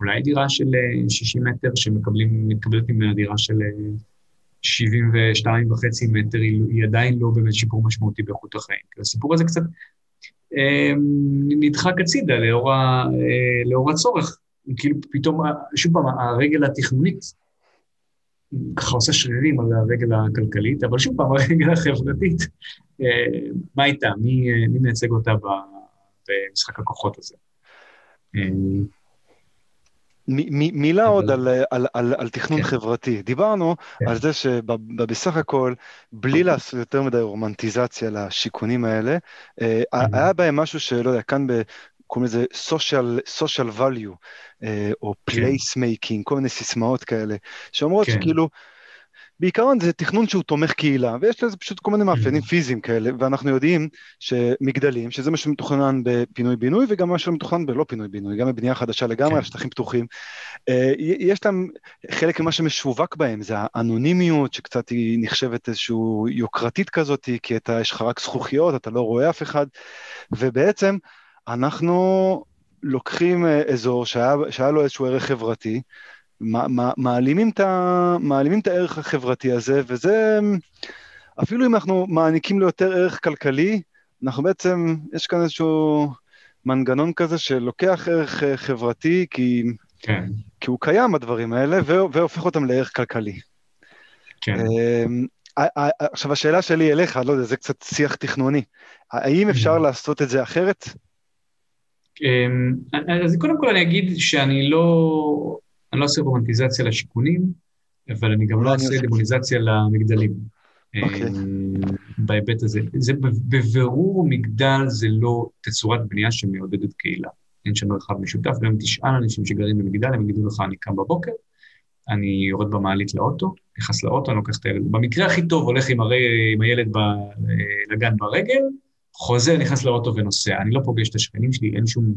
אולי דירה של 60 אה, מטר שמקבלים, מתקבלת ממנה דירה של 72 וחצי מטר, היא, עדיין לא באמת שיפור משמעותי באיכות החיים. הסיפור הזה קצת אה, נדחק הצידה לאור, ה, לאור הצורך. כאילו פתאום, שוב פעם, הרגל התכנונית ככה עושה שרירים על הרגל הכלכלית, אבל שוב פעם, הרגל החברתית, אה, מה איתה? מי, אה, מי מייצג אותה במשחק הכוחות הזה? אה, מילה עוד על, על, על, על תכנון כן. חברתי. דיברנו כן. על זה שבסך הכל, בלי לעשות יותר מדי רומנטיזציה לשיכונים האלה, היה בהם משהו שלא יודע, כאן קוראים לזה social, social value, אה, או כן. place making, כל מיני סיסמאות כאלה, שאומרות כן. שכאילו, בעיקרון זה תכנון שהוא תומך קהילה, ויש לזה פשוט כל מיני מאפיינים mm-hmm. פיזיים כאלה, ואנחנו יודעים שמגדלים, שזה מה שמתוכנן בפינוי-בינוי, וגם מה שמתוכנן בלא פינוי-בינוי, גם בבנייה חדשה לגמרי, כן. שטחים פתוחים, אה, יש להם, חלק ממה שמשווק בהם זה האנונימיות, שקצת היא נחשבת איזושהי יוקרתית כזאת, כי אתה, יש לך רק זכוכיות, אתה לא רואה אף אחד, ובעצם, אנחנו לוקחים אה, אזור שהיה, שהיה לו איזשהו ערך חברתי, מעלימים את, ה, מעלימים את הערך החברתי הזה, וזה, אפילו אם אנחנו מעניקים לו יותר ערך כלכלי, אנחנו בעצם, יש כאן איזשהו מנגנון כזה שלוקח ערך אה, חברתי, כי, כן. כי הוא קיים בדברים האלה, והופך אותם לערך כלכלי. כן. אמ, עכשיו, השאלה שלי אליך, לא יודע, זה קצת שיח תכנוני. האם אפשר mm-hmm. לעשות את זה אחרת? אמ, אז קודם כל אני אגיד שאני לא, אני לא עושה רומנטיזציה לשיכונים, אבל אני גם לא עושה דמוניזציה למגדלים. אוקיי. אמ, בהיבט הזה. זה בבירור מגדל זה לא תצורת בנייה שמעודדת קהילה. אין שם מרחב משותף, גם אם תשאל אנשים שגרים במגדל, הם יגידו לך, אני קם בבוקר, אני יורד במעלית לאוטו, נכנס לאוטו, אני לוקח את הילד. במקרה הכי טוב הולך עם, הרי, עם הילד ב, לגן ברגל, חוזר, נכנס לאוטו ונוסע. אני לא פוגש את השכנים שלי, אין שום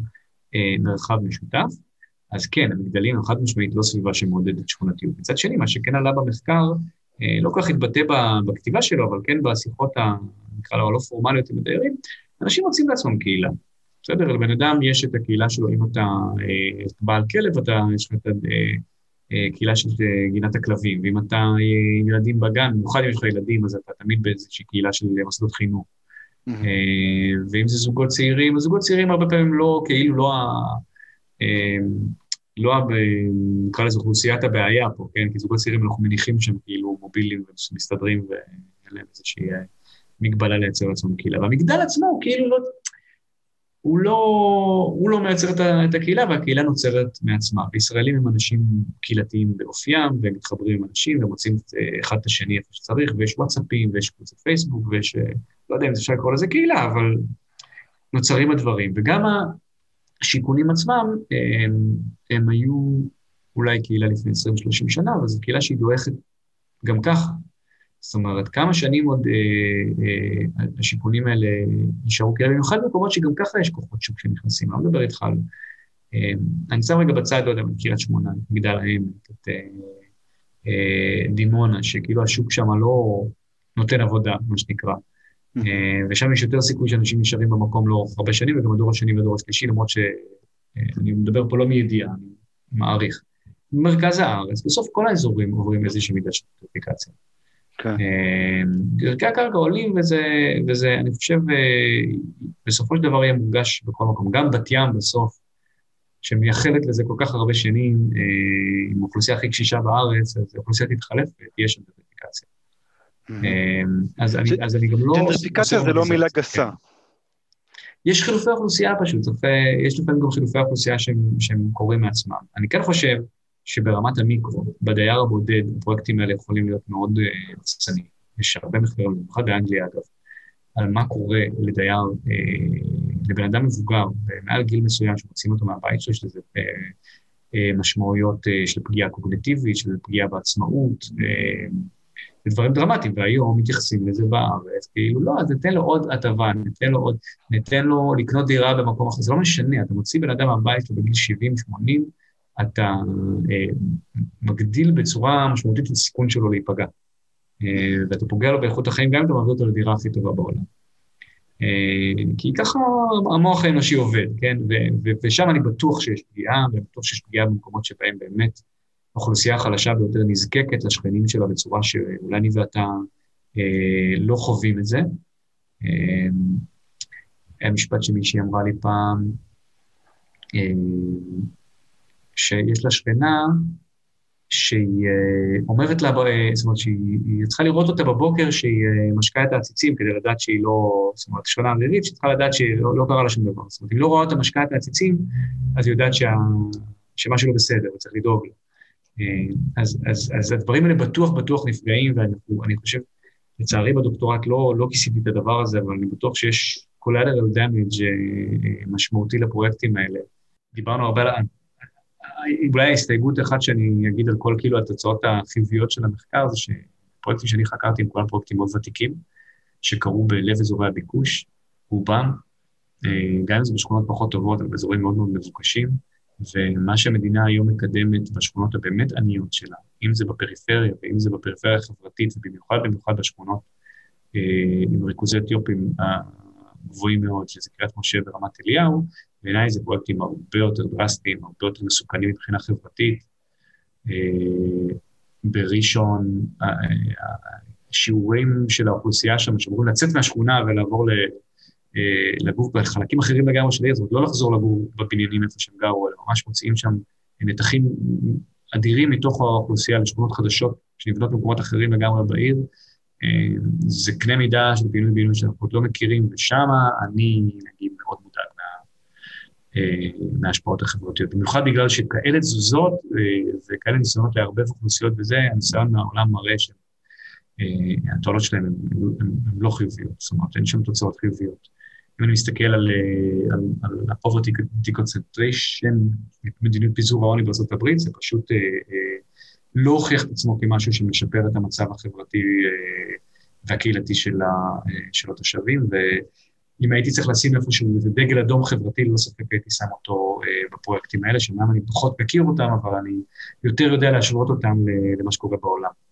אה, מרחב משותף. אז כן, המגדלים הם חד משמעית לא סביבה שמעודדת שכונתיות. מצד שני, מה שכן עלה במחקר, אה, לא כל כך התבטא בכתיבה שלו, אבל כן בשיחות, ה, נקרא לו, הלא פורמליות עם הדיירים, אנשים רוצים לעצמם קהילה. בסדר? לבן אדם יש את הקהילה שלו, אם אתה אה, בעל כלב, אתה, יש לך את הקהילה של גינת הכלבים, ואם אתה עם ילדים בגן, במיוחד אם יש לך ילדים, אז אתה תמיד באיזושהי קהילה של מוסדות חינוך. Mm-hmm. ואם זה זוגות צעירים, אז זוגות צעירים הרבה פעמים לא, כאילו לא ה... לא, נקרא לזה אוכלוסיית הבעיה פה, כן? כי זוגות צעירים אנחנו מניחים שהם כאילו מובילים ומסתדרים ואין להם איזושהי אה, מגבלה לייצר לעצמם קהילה. והמגדל עצמו הוא כאילו לא... הוא לא, הוא לא מייצר את הקהילה והקהילה נוצרת מעצמה. וישראלים הם אנשים קהילתיים באופיים, והם מתחברים עם אנשים ומוצאים אה, אחד את השני איפה שצריך, ויש וואטסאפים, ויש קבוצת פייסבוק, ויש, אה, לא יודע אם אפשר לקרוא לזה קהילה, אבל נוצרים הדברים. וגם השיכונים עצמם, הם, הם היו אולי קהילה לפני 20-30 שנה, אבל זו קהילה שהיא דועכת גם ככה. זאת אומרת, כמה שנים עוד אה, אה, השיכונים האלה נשארו קהילה, במיוחד במקומות שגם ככה יש כוחות שוק שנכנסים, אני לא מדבר איתך על... אה, אני שם רגע בצד, לא יודע, קריית שמונה, מגדל העמק, את אה, אה, דימונה, שכאילו השוק שם לא נותן עבודה, מה שנקרא. אה, ושם יש יותר סיכוי שאנשים נשארים במקום לאורך הרבה שנים, וגם הדור השני והדור השלישי, למרות שאני מדבר פה לא מידיעה, אני מעריך. במרכז הארץ, בסוף כל האזורים עוברים איזושהי מידה של אפליקציה. כן. אה, ערכי הקרקע עולים, וזה, וזה, אני חושב, אה, בסופו של דבר יהיה מורגש בכל מקום. גם בת ים בסוף, שמייחלת לזה כל כך הרבה שנים, עם האוכלוסייה הכי קשישה בארץ, אז האוכלוסייה תתחלף ותהיה שם אפליקציה. אמ, אז אני, אז אני גם לא... ג'נדריפיקציה זה לא מילה גסה. יש חילופי אוכלוסייה פשוט, יש לפעמים גם חילופי אוכלוסייה שהם, קורים מעצמם. אני כן חושב שברמת המיקרו, בדייר הבודד, הפרויקטים האלה יכולים להיות מאוד הרסניים. אה, יש הרבה מחקרים, במיוחד באנגליה אגב, על מה קורה לדייר, uh, לבן אדם מבוגר, מעל גיל מסוים שמוצאים אותו מהבית שלו, יש לזה משמעויות של פגיעה קוגניטיבית, של פגיעה בעצמאות, זה דברים דרמטיים, והיום מתייחסים לזה בארץ, כאילו לא, אז ניתן לו עוד הטבה, ניתן לו עוד, ניתן לו לקנות דירה במקום אחר, זה לא משנה, אתה מוציא בן אדם מהבית שלו בגיל 70-80, אתה אה, מגדיל בצורה משמעותית את הסיכון שלו להיפגע. אה, ואתה פוגע לו באיכות החיים, גם אם אתה מביא אותו לדירה הכי טובה בעולם. אה, כי ככה המוח האנושי עובד, כן? ושם אני בטוח שיש פגיעה, ואני בטוח שיש פגיעה במקומות שבהם באמת האוכלוסייה החלשה ביותר נזקקת לשכנים שלה בצורה שאולי אני ואתה אה, לא חווים את זה. אה, היה משפט שמישהי אמרה לי פעם, אה, שיש לה שכנה שהיא אה, אומרת לה, אה, זאת אומרת שהיא צריכה לראות אותה בבוקר שהיא אה, משקה את העציצים כדי לדעת שהיא לא, זאת אומרת, שכנה אווירית, שהיא צריכה לדעת שלא לא קרה לה שום דבר. זאת אומרת, אם לא רואה אותה משקה את העציצים, אז היא יודעת שה, שמשהו לא בסדר, וצריך לדאוג לה. אה, אז, אז, אז הדברים האלה בטוח בטוח נפגעים, ואני חושב, לצערי בדוקטורט לא, לא כיסיתי את הדבר הזה, אבל אני בטוח שיש collateral damage אה, משמעותי לפרויקטים האלה. דיברנו הרבה על... אולי ההסתייגות אחת שאני אגיד על כל כאילו התוצאות החיוביות של המחקר, זה שפרויקטים שאני חקרתי הם כולם פרויקטים מאוד ותיקים, שקרו בלב אזורי הביקוש, רובם, אה, גם אם זה בשכונות פחות טובות, אבל באזורים מאוד מאוד מבוקשים. ומה שהמדינה היום מקדמת בשכונות הבאמת עניות שלה, אם זה בפריפריה ואם זה בפריפריה החברתית, ובמיוחד במיוחד בשכונות אה, עם ריכוזי אתיופים הגבוהים מאוד, שזה קריית משה ורמת אליהו, בעיניי זה פרויקטים הרבה יותר דרסטיים, הרבה יותר מסוכנים מבחינה חברתית. אה, בראשון, אה, שיעורים של האוכלוסייה שם, שאמורים לצאת מהשכונה ולעבור ל... אה, לגור בחלקים אחרים לגמרי של העיר, זאת אומרת, לא לחזור לגור בבניינים איפה שהם גרו, אלא ממש מוצאים שם נתחים אדירים מתוך האוכלוסייה לשכונות חדשות שנבנות במקומות אחרים לגמרי בעיר. אה, זה קנה מידה של פינוי בינוי שאנחנו עוד לא מכירים, ושם אני, נגיד, מאוד מודאג מה, אה, מההשפעות החברתיות. במיוחד בגלל שכאלה תזוזות וכאלה ניסיונות לערבב אוכלוסיות וזה, הניסיון מהעולם מראה שהתועלות שלהם הן לא חיוביות, זאת אומרת, אין שם תוצאות חיוביות. אם אני מסתכל על, אה, על, על ה-poverty deconcentration, מדיניות פיזור העוני הברית, זה פשוט אה, אה, לא הוכיח את עצמו כמשהו שמשפר את המצב החברתי אה, והקהילתי של, ה, אה, של התושבים, ואם הייתי צריך לשים איפשהו איזה דגל אדום חברתי, ללא ספק הייתי שם אותו אה, בפרויקטים האלה, שאומנם אני פחות מכיר אותם, אבל אני יותר יודע להשוות אותם למה שקורה בעולם.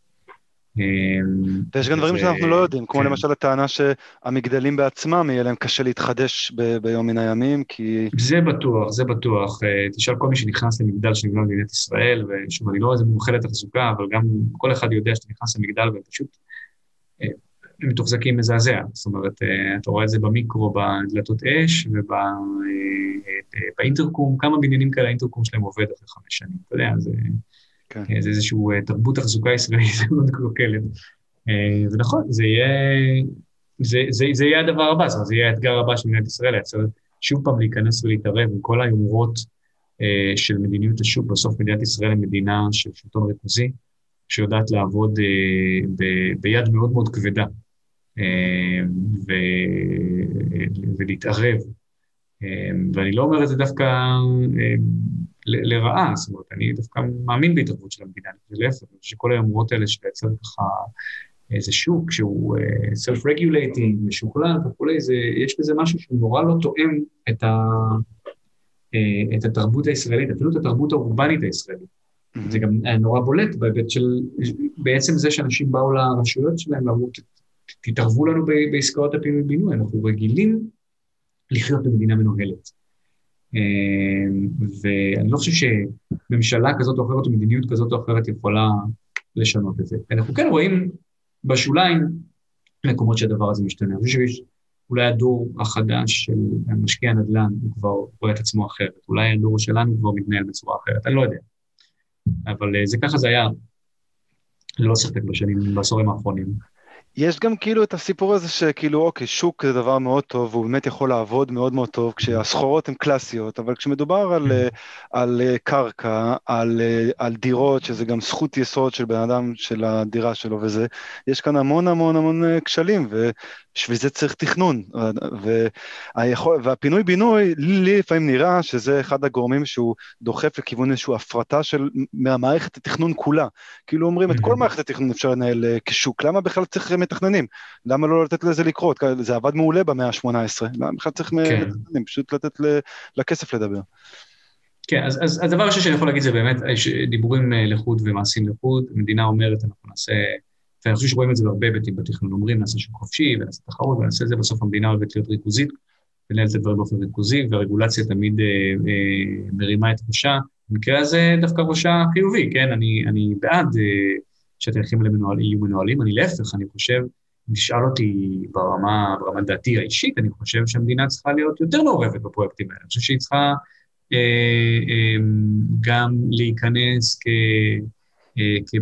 ויש גם דברים שאנחנו לא יודעים, כמו כן. למשל הטענה שהמגדלים בעצמם יהיה להם קשה להתחדש ביום מן הימים, כי... זה בטוח, זה בטוח. תשאל כל מי שנכנס למגדל שנבנה במדינת ישראל, ושוב, אני לא איזה מומחה לתחזוקה, אבל גם כל אחד יודע שאתה נכנס למגדל ופשוט הם מתוחזקים מזעזע. זאת אומרת, אה, אתה רואה את זה במיקרו, בדלתות אש ובאינטרקום, אה, כמה בניינים כאלה האינטרקום שלהם עובד אחרי חמש שנים, אתה יודע, זה, כן. אה, זה איזושהי תרבות תחזוקה ישראלית מאוד קלוקלת. ונכון, זה יהיה, זה, זה, זה יהיה הדבר הבא, זאת אומרת, זה יהיה האתגר הבא של מדינת ישראל, לייצר שוב פעם להיכנס ולהתערב עם כל היומרות של מדיניות השוק. בסוף מדינת ישראל היא מדינה של שלטון ריכוזי, שיודעת לעבוד ב, ביד מאוד מאוד כבדה ו... ולהתערב. ואני לא אומר את זה דווקא לרעה, זאת אומרת, אני דווקא מאמין בהתערבות של המדינה, להפך, אני חושב שכל האמרות האלה לייצר ככה איזה שוק שהוא uh, self-regulating, משוכלל וכולי, זה, יש בזה משהו שהוא נורא לא תואם את, ה, uh, את התרבות הישראלית, אפילו את התרבות האורבנית הישראלית. Mm-hmm. זה גם נורא בולט בהיבט של בעצם זה שאנשים באו לרשויות שלהם ואמרו, תתערבו לנו בעסקאות הפינוי-בינוי, אנחנו רגילים לחיות במדינה מנוהלת. אמ, ואני לא חושב שממשלה כזאת או אחרת או מדיניות כזאת או אחרת יכולה לשנות את זה. אנחנו כן רואים בשוליים מקומות שהדבר הזה משתנה. אני חושב שיש אולי הדור החדש של משקיע הנדל"ן, הוא כבר רואה את עצמו אחרת. אולי הדור שלנו כבר מתנהל בצורה אחרת, אני לא יודע. אבל אה, זה ככה זה היה, ללא ספק בשנים, בעשורים האחרונים. יש גם כאילו את הסיפור הזה שכאילו אוקיי, שוק זה דבר מאוד טוב, הוא באמת יכול לעבוד מאוד מאוד טוב, כשהסחורות הן קלאסיות, אבל כשמדובר על, mm-hmm. על אה, קרקע, על, אה, על דירות, שזה גם זכות יסוד של בן אדם, של הדירה שלו וזה, יש כאן המון המון המון כשלים, בשביל זה צריך תכנון. והיכול, והפינוי-בינוי, לי לפעמים נראה שזה אחד הגורמים שהוא דוחף לכיוון איזושהי הפרטה של, מהמערכת התכנון כולה. כאילו אומרים, את כל. מערכת התכנון אפשר לנהל אה, כשוק, למה בכלל צריך מתכננים? למה לא לתת לזה לקרות? זה עבד מעולה במאה ה-18, למה בכלל צריך כן. מתכננים? פשוט לתת לכסף לדבר. כן, אז, אז הדבר הראשון שאני יכול להגיד זה באמת דיבורים אה, לחוד ומעשים לחוד. המדינה אומרת, אנחנו נעשה ואני חושב שרואים את זה בהרבה היבטים בתכנון, אומרים נעשה שוק חופשי ונעשה תחרות ונעשה את זה, בסוף המדינה אוהבת להיות ריכוזית, ולנהל את הדברים באופן ריכוזי, והרגולציה תמיד אה, אה, מרימה את ראשה. במקרה הזה דווקא ראשה חיובי, כן? אני, אני בעד אה, שהתהליכים האלה מנוהל, יהיו מנוהלים, אני להפך, אני חושב, נשאל אותי ברמה, ברמת דעתי האישית, אני חושב שהמדינה צריכה להיות יותר מעורבת בפרויקטים האלה. אני חושב שהיא צריכה אה, אה, גם להיכנס כ... אה,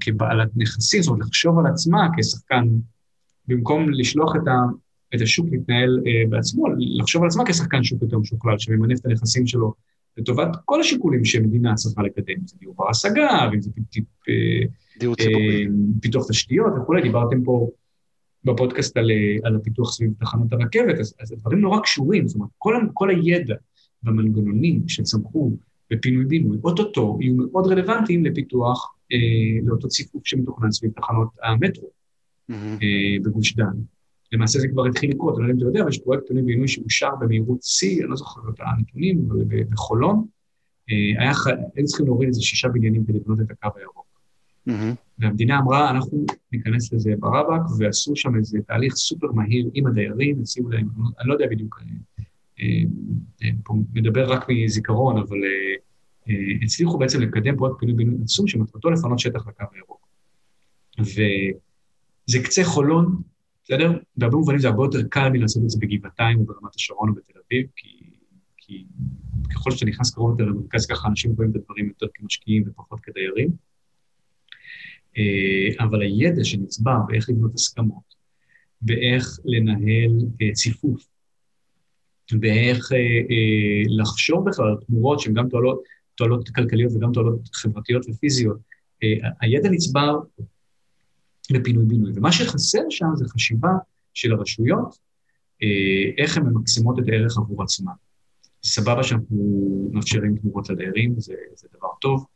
כבעלת נכסים, זאת אומרת, לחשוב על עצמה כשחקן, במקום לשלוח את, ה, את השוק להתנהל אה, בעצמו, לחשוב על עצמה כשחקן שוק יותר משוקלל, שממנף את הנכסים שלו לטובת כל השיקולים שמדינה צריכה לקדם, אם זה דיור בר השגה, ואם זה דיור ציבורי, פיתוח תשתיות וכולי, דיברתם פה בפודקאסט על, על הפיתוח סביב תחנות הרכבת, אז, אז הדברים נורא קשורים, זאת אומרת, כל, כל הידע והמנגנונים שצמחו בפינוי-בינוי, אוטוטו יהיו מאוד רלוונטיים לפיתוח, אה, לאותו ציפוף שמתוכנן סביב תחנות המטרו mm-hmm. אה, בגוש דן. למעשה זה כבר התחיל לקרות, אני לא יודע אם אתה יודע, אבל יש פרויקט פינוי-בינוי שאושר במהירות שיא, אני לא זוכר את הנתונים, אבל בחולון, אה, היה, היו צריכים להוריד איזה שישה בניינים כדי לבנות את הקו הירוק. Mm-hmm. והמדינה אמרה, אנחנו ניכנס לזה ברבק, ועשו שם איזה תהליך סופר מהיר עם הדיירים, הציעו להם, אני לא יודע בדיוק אה, אה, פה מדבר רק מזיכרון, אבל אה, הצליחו בעצם לקדם פרויקט פינוי-בינוי עצום שמטרתו לפנות שטח לקו הירוק. וזה קצה חולון, בסדר? בהרבה מובנים זה הרבה יותר קל מלעשות את זה בגבעתיים או ברמת השרון או בתל אביב, כי, כי ככל שאתה נכנס קרוב יותר למרכז, ככה אנשים רואים את הדברים יותר כמשקיעים ופחות כדיירים. אבל הידע שנצבר באיך לבנות הסכמות, באיך לנהל ציפוף, ואיך אה, אה, לחשוב בכלל על תמורות שהן גם תועלות, תועלות כלכליות וגם תועלות חברתיות ופיזיות. אה, הידע נצבר בפינוי-בינוי, ומה שחסר שם זה חשיבה של הרשויות, אה, איך הן ממקסימות את הערך עבור עצמן. סבבה שאנחנו מאפשרים תמורות לדיירים, זה, זה דבר טוב,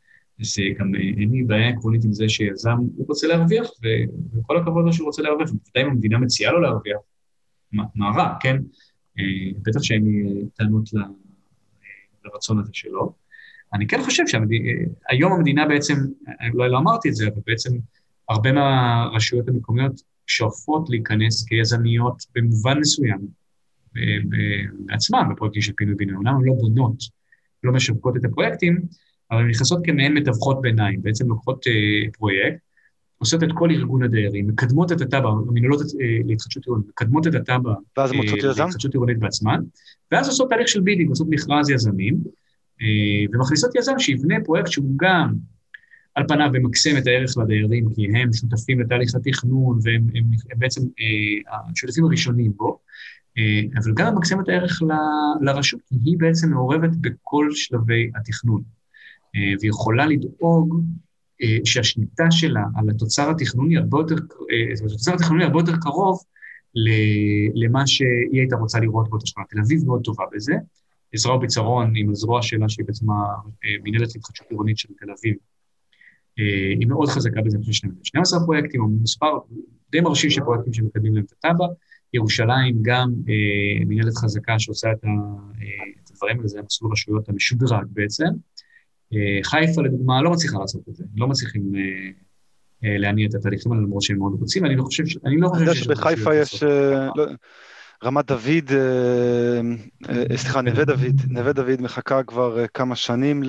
זה גם, אה, אין לי בעיה עקרונית עם זה שיזם, הוא רוצה להרוויח, וכל הכבוד לו שהוא רוצה להרוויח, ובוודאי אם המדינה מציעה לו להרוויח, מה, רע, כן? אה, בטח שאין לי טענות לרצון הזה שלו. אני כן חושב שהיום המדינה בעצם, אולי לא אמרתי את זה, אבל בעצם הרבה מהרשויות המקומיות שואפות להיכנס כיזמיות במובן מסוים בעצמן בפרויקטים של פינוי-בינוי. אומנם הן לא בונות, לא משווקות את הפרויקטים, אבל הן נכנסות כמעין מתווכות ביניים, בעצם לוקחות אה, פרויקט, עושות את כל ארגון הדיירים, מקדמות את התב"ע, המנהלות אה, להתחדשות עירונית, מקדמות את התב"ע אה, להתחדשות עירונית בעצמן, ואז עושות תהליך של bidding, עושות מכרז יזמים, אה, ומכניסות יזם שיבנה פרויקט שהוא גם על פניו ממקסם את הערך לדיירים, כי הם שותפים לתהליך התכנון, והם הם, הם בעצם אה, השותפים הראשונים בו, אה, אבל גם ממקסם את הערך ל, לרשות, כי היא בעצם מעורבת בכל שלבי התכנון, אה, ויכולה לדאוג אה, שהשליטה שלה על התוצר התכנוני הרבה יותר, אה, התוצר התכנוני הרבה יותר קרוב למה שהיא הייתה רוצה לראות באותה שכונה. תל אביב מאוד טובה בזה. עזרא וביצרון עם הזרוע שלה, שהיא בעצם המנהלת להתחדשות עירונית של תל אביב, אה, היא מאוד חזקה בזה, אני חושב שיש 12 פרויקטים, או מספר די מרשים של פרויקטים שמקדמים להם את התב"ע. ירושלים גם מנהלת חזקה שעושה את הדברים האלה, זה מסלול רשויות המשודרג בעצם. אה, חיפה לדוגמה לא מצליחה לעשות את זה, לא מצליחים אה, אה, להניע את התהליכים האלה למרות שהם מאוד רוצים, אני לא חושב. אני לא חושב שיש... יש... רמת דוד, סליחה, נווה דוד, נווה דוד מחכה כבר כמה שנים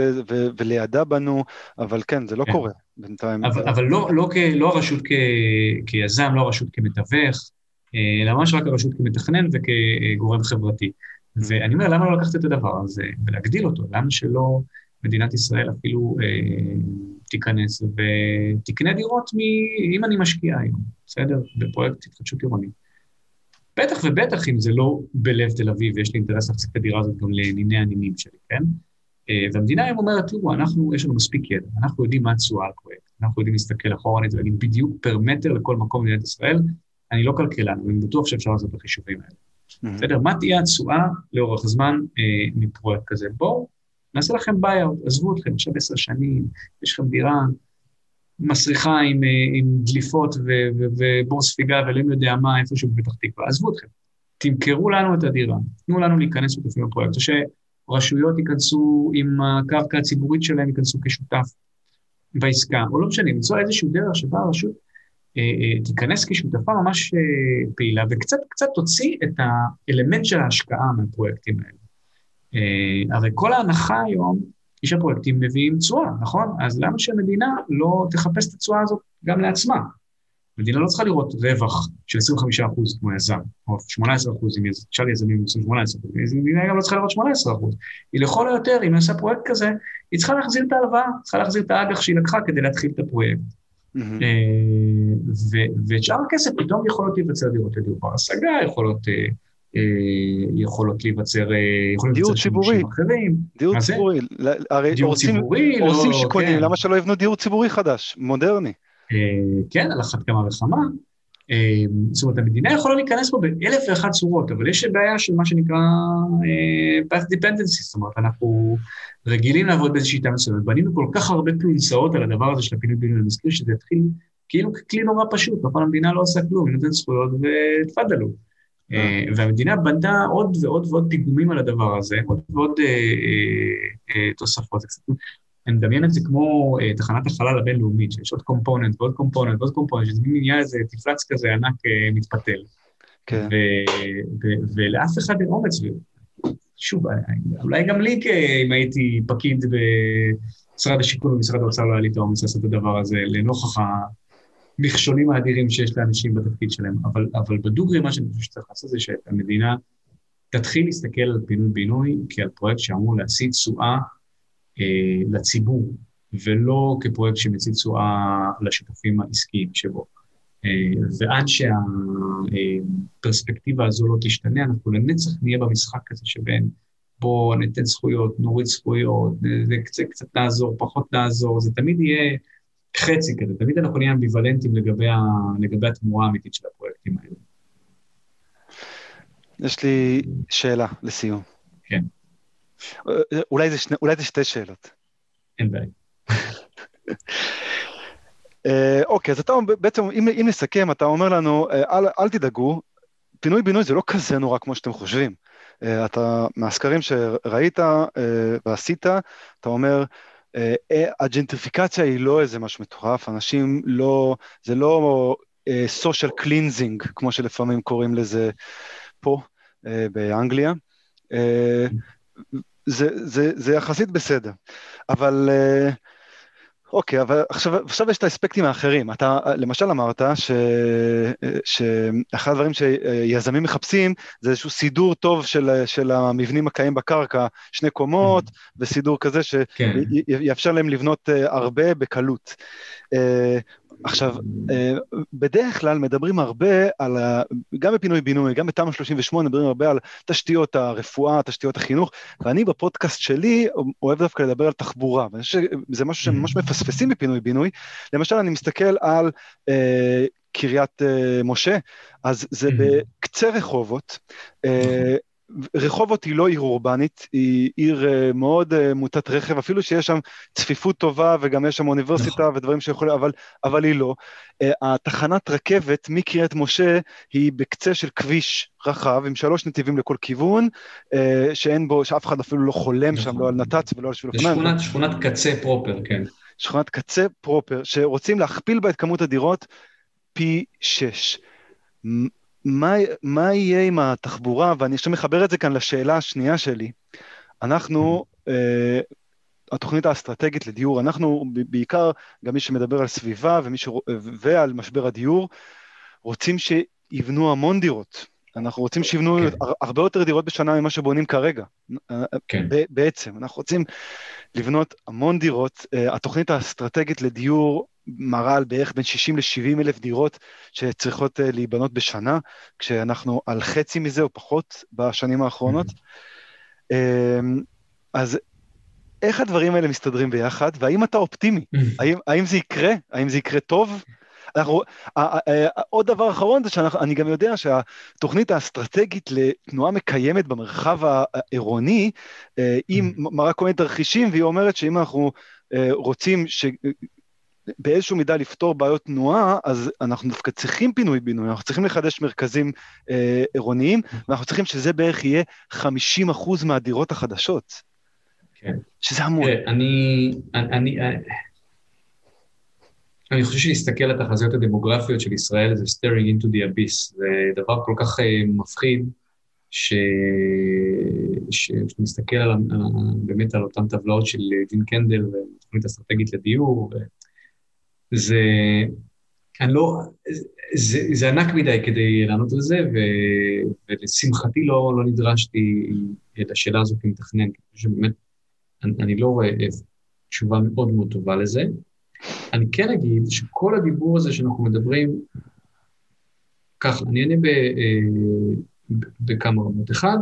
ולידה בנו, אבל כן, זה לא כן. קורה בינתיים. אבל לא, לא, לא הרשות כיזם, לא הרשות כמתווך, אלא ממש רק הרשות כמתכנן וכגורם חברתי. Mm. ואני אומר, למה לא לקחת את הדבר הזה ולהגדיל אותו? למה שלא... מדינת ישראל אפילו אה, תיכנס ותקנה דירות מ... אם אני משקיע היום, בסדר? בפרויקט התחדשות עירונית. בטח ובטח אם זה לא בלב תל אביב, ויש לי אינטרס להחזיק את הדירה הזאת גם לניני הנינים שלי, כן? אה, והמדינה היום אומרת, תראו, אנחנו, יש לנו מספיק ידע, אנחנו יודעים מה התשואה על פרויקט, אנחנו יודעים להסתכל אחורנית ולהגיד בדיוק פר מטר לכל מקום במדינת ישראל, אני לא כלכלן, אבל אני בטוח שאפשר לעשות את החישובים האלה. בסדר? מה תהיה התשואה לאורך זמן אה, מפרויקט כזה? בואו נעשה לכם buyout, עזבו אתכם עכשיו עשר שנים, יש לכם דירה מסריחה עם, אה, עם דליפות ובור ספיגה ואלוהים יודע מה, איפשהו בפתח תקווה, עזבו אתכם. תמכרו לנו את הדירה, תנו לנו להיכנס שותפים בפרויקט, או שרשויות ייכנסו עם הקרקע הציבורית שלהם, ייכנסו כשותף בעסקה, או לא משנה, למצוא איזושהי דרך שבה הרשות אה, אה, תיכנס כשותפה ממש אה, פעילה, וקצת תוציא את האלמנט של ההשקעה מהפרויקטים האלה. אה, הרי כל ההנחה היום היא שהפרויקטים מביאים תשואה, נכון? אז למה שהמדינה לא תחפש את התשואה הזאת גם לעצמה? המדינה לא צריכה לראות רווח של 25 אחוז כמו יזם, או 18 אחוז, אם תשאל יזמים עושים 18 אחוז, המדינה גם לא צריכה לראות 18 אחוז. היא לכל היותר, אם היא עושה פרויקט כזה, היא צריכה להחזיר את ההלוואה, צריכה להחזיר את האג"ח שהיא לקחה כדי להתחיל את הפרויקט. אה, ואת שאר הכסף פתאום יכולות להיווצר דירות לדיור בר השגה, יכולות יכולות להיווצר, אה, יכולים להיווצר שימושים אחרים. דיור ציבורי, הרי דיור רוצים, ציבורי, רוצים לא, שקונים, כן. למה שלא יבנו דיור ציבורי חדש, מודרני? אה, כן, על אחת כמה וכמה. זאת אומרת, המדינה יכולה להיכנס פה באלף ואחת צורות, אבל יש בעיה של מה שנקרא path dependency, זאת אומרת, אנחנו רגילים לעבוד באיזושהי שיטה מסוימת, בנינו כל כך הרבה פלונסאות על הדבר הזה של הפינוי בינוי, אני מזכיר שזה התחיל כאילו ככלי נורא פשוט, נכון, המדינה לא עושה כלום, היא נותנת זכויות ותפאדלו. אה, והמדינה בנתה עוד ועוד ועוד פיגומים על הדבר הזה, עוד ועוד אה, אה, תוספות. אני מדמיין את זה כמו תחנת החלל הבינלאומית, שיש עוד קומפוננט ועוד קומפוננט ועוד קומפוננט, שזה נהיה איזה תפלץ כזה ענק מתפתל. כן. ולאף אחד אין אומץ. שוב, אולי גם לי, אם הייתי פקיד במשרד השיכון ובמשרד האוצר, לא היה לי את האומץ לעשות את הדבר הזה, לנוכח המכשולים האדירים שיש לאנשים בתפקיד שלהם. אבל, אבל בדוגרי, מה שאני חושב שצריך לעשות זה שהמדינה תתחיל להסתכל על פינוי-בינוי כעל פרויקט שאמור להשיא תשואה אה, לציבור, ולא כפרויקט שמציג תשואה לשותפים העסקיים שבו. אה, ועד שהפרספקטיבה הזו לא תשתנה, אנחנו לנצח נהיה במשחק הזה שבין בואו ניתן זכויות, נוריד זכויות, קצת, קצת נעזור, פחות נעזור, זה תמיד יהיה חצי כזה, תמיד אנחנו נהיה אמביוולנטים לגבי, ה, לגבי התמורה האמיתית של הפרויקטים האלה. יש לי שאלה לסיום. כן. אולי זה, שני, אולי זה שתי שאלות. אין בעיה. אה, אוקיי, אז אתה בעצם, אם, אם נסכם, אתה אומר לנו, אה, אל, אל תדאגו, פינוי-בינוי זה לא כזה נורא כמו שאתם חושבים. אה, אתה, מהסקרים שראית ועשית, אתה אומר, הג'נטריפיקציה היא לא איזה משהו מטורף, אנשים לא, זה לא social cleansing, כמו שלפעמים קוראים לזה פה באנגליה. זה, זה, זה יחסית בסדר. אבל אוקיי, אבל עכשיו, עכשיו יש את האספקטים האחרים. אתה למשל אמרת ש, שאחד הדברים שיזמים מחפשים זה איזשהו סידור טוב של, של המבנים הקיים בקרקע, שני קומות, mm-hmm. וסידור כזה שיאפשר כן. להם לבנות אה, הרבה בקלות. עכשיו, אה, בדרך כלל מדברים הרבה על, ה... גם בפינוי-בינוי, גם בתמ"א 38, מדברים הרבה על תשתיות הרפואה, תשתיות החינוך, ואני בפודקאסט שלי אוהב דווקא לדבר על תחבורה, ואני חושב שזה משהו שממש מפספסים בפינוי-בינוי. למשל, אני מסתכל על אה, קריית אה, משה, אז זה בקצה רחובות. אה, רחובות היא לא עיר אורבנית, היא עיר uh, מאוד uh, מוטת רכב, אפילו שיש שם צפיפות טובה וגם יש שם אוניברסיטה נכון. ודברים שיכולים, אבל, אבל היא לא. Uh, התחנת רכבת מקריית משה היא בקצה של כביש רחב, עם שלוש נתיבים לכל כיוון, שאין בו, שאף אחד אפילו לא חולם נכון. שם, לא על נת"צ ולא על שביל אופניים. שכונת קצה פרופר, כן. שכונת קצה פרופר, שרוצים להכפיל בה את כמות הדירות פי שש. מה, מה יהיה עם התחבורה, ואני עכשיו מחבר את זה כאן לשאלה השנייה שלי. אנחנו, uh, התוכנית האסטרטגית לדיור, אנחנו בעיקר, גם מי שמדבר על סביבה ומי ש... ועל משבר הדיור, רוצים שיבנו המון דירות. אנחנו רוצים שיבנו כן. הרבה יותר דירות בשנה ממה שבונים כרגע. כן. בעצם, אנחנו רוצים לבנות המון דירות. Uh, התוכנית האסטרטגית לדיור מראה על בערך בין 60 ל-70 אלף דירות שצריכות uh, להיבנות בשנה, כשאנחנו על חצי מזה או פחות בשנים האחרונות. Mm-hmm. Uh, אז איך הדברים האלה מסתדרים ביחד, והאם אתה אופטימי? Mm-hmm. האם, האם זה יקרה? האם זה יקרה טוב? אנחנו, עוד דבר אחרון זה שאני גם יודע שהתוכנית האסטרטגית לתנועה מקיימת במרחב העירוני, אה, היא mm-hmm. מראה כל מיני תרחישים, והיא אומרת שאם אנחנו אה, רוצים ש... באיזשהו מידה לפתור בעיות תנועה, אז אנחנו דווקא צריכים פינוי-בינוי, אנחנו צריכים לחדש מרכזים אה, עירוניים, ואנחנו צריכים שזה בערך יהיה 50 אחוז מהדירות החדשות. כן. שזה המון. אני, אני, אני, אני חושב שלהסתכל על התחזיות הדמוגרפיות של ישראל זה staring into the abyss, זה דבר כל כך אה, מפחיד, שנסתכל על, באמת על אותן טבלאות של דין קנדל ותוכנית אסטרטגית לדיור, זה, אני לא, זה, זה ענק מדי כדי לענות על זה, ו, ולשמחתי לא, לא נדרשתי את השאלה הזו כמתכנן, כי אני חושב שבאמת, אני, אני לא רואה תשובה מאוד מאוד טובה לזה. אני כן אגיד שכל הדיבור הזה שאנחנו מדברים, ככה, אני אענה אה, בכמה רמות. אחד,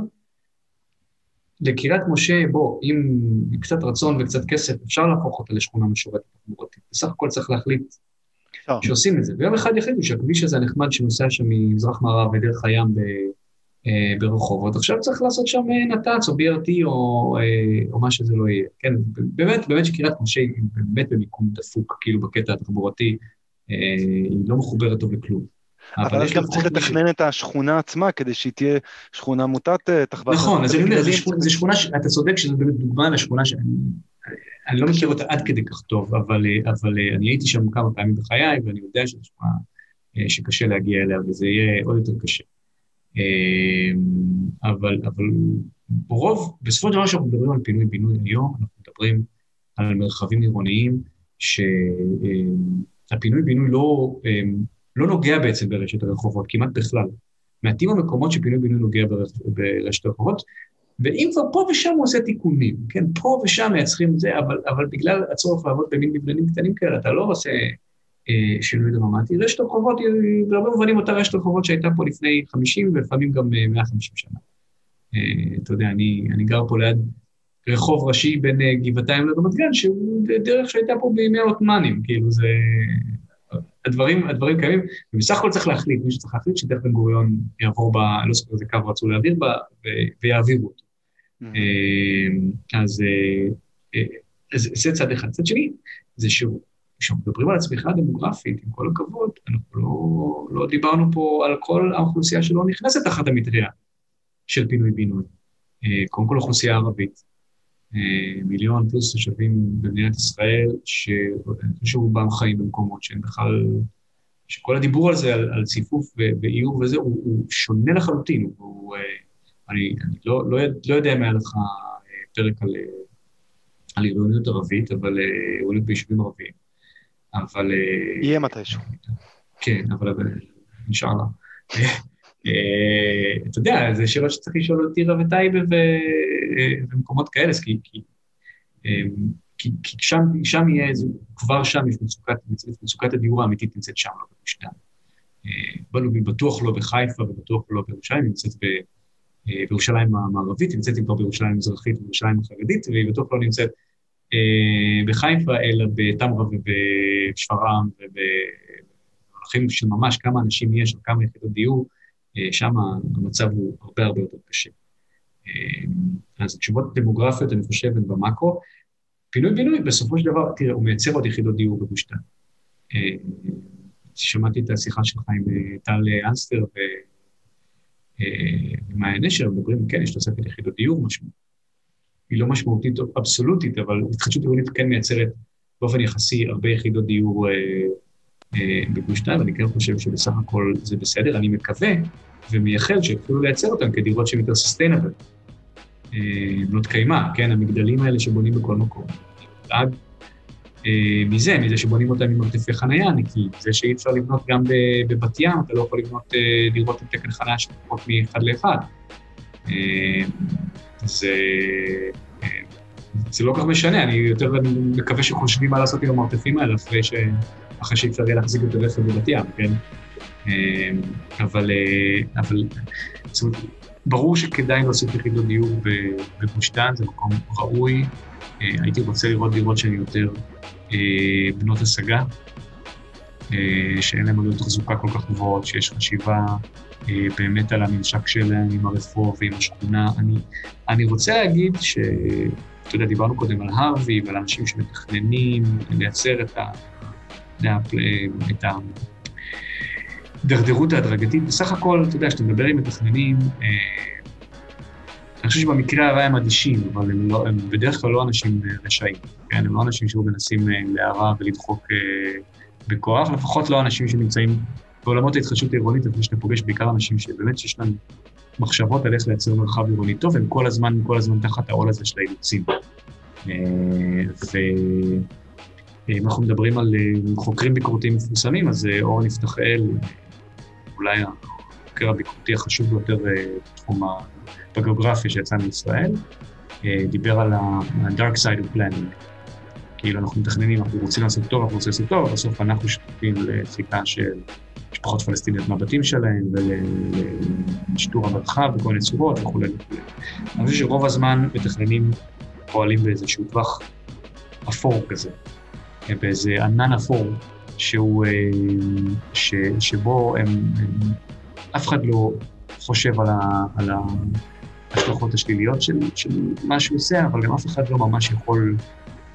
לקריית משה, בוא, עם קצת רצון וקצת כסף, אפשר להפוך אותה לשכונה משורתת תחבורתית. בסך הכל צריך להחליט שעושים את זה. ויום אחד יחליטו שהכביש הזה הנחמד שנוסע שם ממזרח מערב ודרך הים ב, אה, ברחובות, עכשיו צריך לעשות שם אה, נת"צ או BRT או, אה, או מה שזה לא יהיה. כן, באמת, באמת שקריית משה היא באמת במיקום דפוק, כאילו בקטע התחבורתי, אה, היא לא מחוברת טוב לכלום. אבל אז גם צריך לתכנן את השכונה עצמה כדי שהיא תהיה שכונה מוטת אה, תחבורה. נכון, אז אני אומר, זו שכונה, אתה צודק שזו באמת דוגמה לשכונה שאני אני לא מכיר אותה עד כדי כך טוב, אבל, אה, אבל אה, אני הייתי שם כמה פעמים בחיי, ואני יודע שזו שכונה שקשה להגיע אליה, וזה יהיה עוד יותר קשה. אבל, אבל ברוב, בסופו של דבר כשאנחנו מדברים על פינוי-בינוי היום, אנחנו מדברים על מרחבים עירוניים, שהפינוי-בינוי לא... לא נוגע בעצם ברשת הרחובות, כמעט בכלל. מעטים המקומות שפינוי-בינוי נוגע ברשת הרחובות, ואם כבר פה ושם הוא עושה תיקונים, כן, פה ושם מייצרים את זה, אבל, אבל בגלל הצורך לעבוד במין מבנים קטנים כאלה, אתה לא עושה אה, שינוי דרמטי. רשת הרחובות היא בהרבה מובנים אותה רשת הרחובות שהייתה פה לפני 50 ולפעמים גם 150 אה, שנה. אה, אתה יודע, אני, אני גר פה ליד רחוב ראשי בין אה, גבעתיים לרמת גן, שהוא דרך שהייתה פה בימי העות'מאנים, כאילו זה... הדברים, הדברים קיימים, ובסך הכל צריך להחליט, מי שצריך להחליט שדרך בן גוריון יעבור בה, לא זוכר איזה קו רצו להעביר בה, ויעבירו אותו. Mm-hmm. אז אה, אה, זה צד אחד. צד שני, זה שהוא, כשאנחנו מדברים על הצמיחה הדמוגרפית, עם כל הכבוד, אנחנו לא, לא דיברנו פה על כל האוכלוסייה שלא נכנסת תחת המטריה של פינוי-בינוי. קודם כל אוכלוסייה ערבית, מיליון פלוס תושבים במדינת ישראל, שרובם חיים במקומות שהם בכלל, שכל הדיבור על זה, על, על ציפוף ואיור וזה, הוא, הוא שונה לחלוטין. הוא, אני, אני לא, לא, לא יודע אם היה לך פרק על, על עירוניות ערבית, אבל עירוניות ביישובים ערביים. אבל... יהיה מתישהו. כן, אבל אינשאללה. אה, אתה יודע, זה שאלות שצריך לשאול אותי טירה וטייבה ומקומות כאלה, כי, כי, אה, כי, כי שם, שם יהיה, כבר שם יש מצוקת, מצוקת הדיור האמיתית נמצאת שם, לא דן. אה, בטוח לא בחיפה ובטוח לא בירושלים, היא נמצאת בירושלים המערבית, היא נמצאת כבר בירושלים המזרחית ובירושלים החרדית, והיא בטוח לא נמצאת בחיפה, אלא בתמרה ובשפרעם ובמונחים של ממש כמה אנשים יש, כמה יחידות דיור, אה, שם המצב הוא הרבה הרבה יותר קשה. אה, אז תשובות דמוגרפיות, אני חושב, הן במאקרו. פינוי-בינוי, בסופו של דבר, תראה, הוא מייצר עוד יחידות דיור בגוש דן. אה, שמעתי את השיחה שלך עם טל אנסטר ומאיה נשר, מדברים, כן, יש תוספת יחידות דיור משמעותית. היא לא משמעותית אבסולוטית, אבל התחדשות עירונית כן מייצרת באופן יחסי הרבה יחידות דיור בגוש דן, ואני כן חושב שבסך הכל זה בסדר. אני מקווה ומייחל שיתחילו לייצר אותם כדירות שהן יותר סוסטיינבל. אה, בנות קיימא, כן, המגדלים האלה שבונים בכל מקום. דאג אה, מזה, מזה שבונים אותם עם מרתפי חנייה, כי זה שאי אפשר לבנות גם בבת ים, אתה לא יכול לבנות אה, דירות עם תקן חנייה של פחות מאחד לאחד. זה, זה לא כל כך משנה, אני יותר מקווה שחושבים מה לעשות עם המרתפים האלה אחרי, ש, אחרי שאי אפשר יהיה להחזיק יותר רכב בבת ים, כן? אמ, אבל, אה, אבל ברור שכדאי להוסיף יחידות דיור בגוש דן, זה מקום ראוי. אה, הייתי רוצה לראות דירות שהן יותר אה, בנות השגה, שאין להן עלויות תחזוקה כל כך גבוהות, שיש חשיבה באמת על הממשק שלהן עם הרחוב ועם השכונה. אני, אני רוצה להגיד ש... אתה יודע, דיברנו קודם על הרווי ועל אנשים שמתכננים לייצר את ה... את ה... ההידרדרות ההדרגתית. בסך הכל, אתה יודע, כשאתה מדבר עם מתכננים, אה, אני חושב שבמקרה הרע הם אדישים, אבל הם, לא, הם בדרך כלל לא אנשים רשעים, כן? הם לא אנשים שהיו מנסים אה, להרע ולדחוק אה, בכוח, לפחות לא אנשים שנמצאים בעולמות ההתחדשות העירונית, אני שאתה פוגש בעיקר אנשים שבאמת שיש להם מחשבות על איך לייצר מרחב עירוני טוב, הם כל הזמן, כל הזמן תחת העול הזה של האילוצים. ואם אנחנו מדברים על חוקרים ביקורתיים מפורסמים, אז אורן יפתחאל, אולי החוקר הביקורתי החשוב ביותר אה, בתחום בגיאוגרפיה שיצא מישראל, אה, דיבר על ה-dark side of planning. כאילו אנחנו מתכננים, אנחנו רוצים לעשות טוב, אנחנו רוצים לעשות טוב, בסוף אנחנו שותפים לדחיקה של משפחות פלסטיניות מהבתים שלהם ולשיטור המרחב בכל מיני צורות וכולי וכולי. אני חושב שרוב הזמן מתכננים פועלים באיזשהו טווח אפור כזה, באיזה ענן אפור שהוא, אה, ש, שבו הם, הם, אף אחד לא חושב על, ה, על ההשלכות השליליות של, של מה שהוא עושה, אבל גם אף אחד לא ממש יכול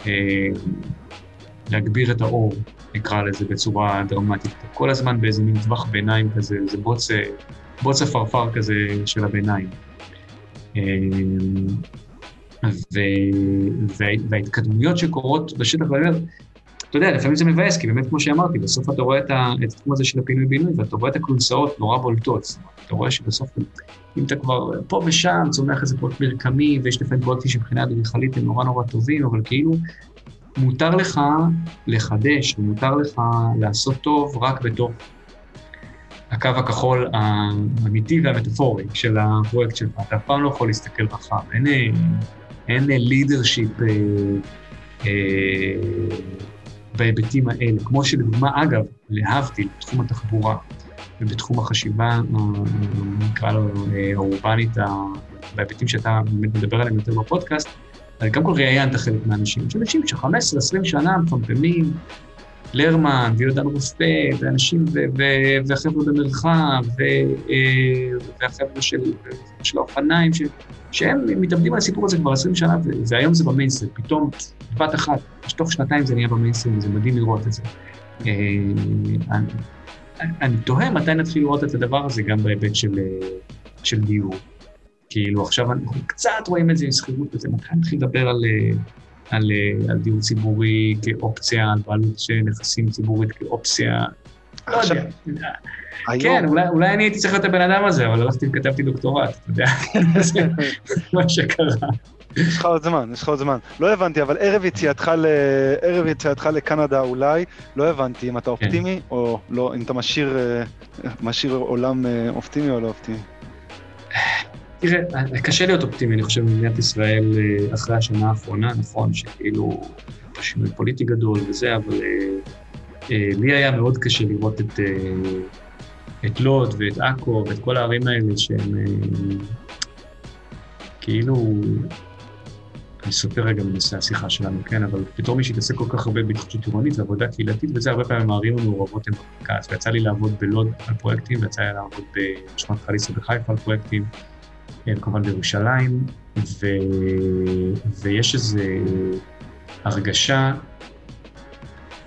אה, להגביר את האור, נקרא לזה, בצורה דרמטית. כל הזמן באיזה מין טווח ביניים כזה, זה בוץ, בוץ עפרפר כזה של הביניים. אה, וההתקדמויות שקורות בשטח, אתה יודע, לפעמים זה מבאס, כי באמת, כמו שאמרתי, בסוף אתה רואה את התחום הזה של הפינוי-בינוי, ואתה רואה את הכלונסאות נורא בולטות. אתה רואה שבסוף, אם אתה כבר פה ושם, צומח איזה פרויקט מרקמי, ויש לפעמים פרויקטים שמבחינה אדריכלית הם נורא נורא טובים, אבל כאילו, מותר לך לחדש, ומותר לך לעשות טוב רק בתוך הקו הכחול האמיתי והמטאפורי של הפרויקט שלך. אתה אף פעם לא יכול להסתכל רחב. אין, לידרשיפ אה, אה, בהיבטים האלה, כמו שלדוגמה, אגב, להבדיל, בתחום התחבורה ובתחום החשיבה, נקרא לו האורבנית, בהיבטים שאתה באמת מדבר עליהם יותר בפודקאסט, קודם כל ראיינת חלק מהאנשים, יש אנשים ש-15-20 שנה מפמפמים, לרמן ויהודה רופא, ואנשים, והחבר'ה במרחב, אה, והחבר'ה של, של האופניים, שהם מתאבדים על הסיפור הזה כבר 20 שנה, והיום זה במיינסטרים, פתאום, בבת אחת, תוך שנתיים זה נהיה במיינסטרים, וזה מדהים לראות את זה. אה, אני, אני תוהה מתי נתחיל לראות את הדבר הזה גם בהיבט של, של דיור. כאילו עכשיו אנחנו קצת רואים את זה עם שכירות וזה, מתי נתחיל לדבר על, אה, על, על דיור ציבורי כאופציה, על בעלות של נכסים ציבורית כאופציה, לא יודע. כן, אולי, אולי אני הייתי צריך להיות הבן אדם הזה, אבל הלכתי וכתבתי דוקטורט, אתה יודע, זה מה שקרה. יש לך עוד זמן, יש לך עוד זמן. לא הבנתי, אבל ערב יציאתך, ל... ערב יציאתך לקנדה אולי, לא הבנתי אם אתה כן. אופטימי או לא, אם אתה משאיר, אה, משאיר עולם אה, אופטימי או לא אופטימי. תראה, קשה להיות אופטימי, אני חושב, במדינת ישראל אה, אחרי השנה האחרונה, נכון, שכאילו, שינוי פוליטי גדול וזה, אבל לי היה מאוד קשה לראות את, את לוד ואת עכו ואת כל הערים האלה שהם כאילו אני סופר רגע בנושא השיחה שלנו, כן, אבל בתור מי שהתעסק כל כך הרבה בהתחדשות עירונית ועבודה קהילתית וזה, הרבה פעמים הערים המעורבות הן במרכז, ויצא לי לעבוד בלוד על פרויקטים, ויצא לי לעבוד בשכונת חליסה בחיפה על פרויקטים, כמובן בירושלים, ו... ויש איזו הרגשה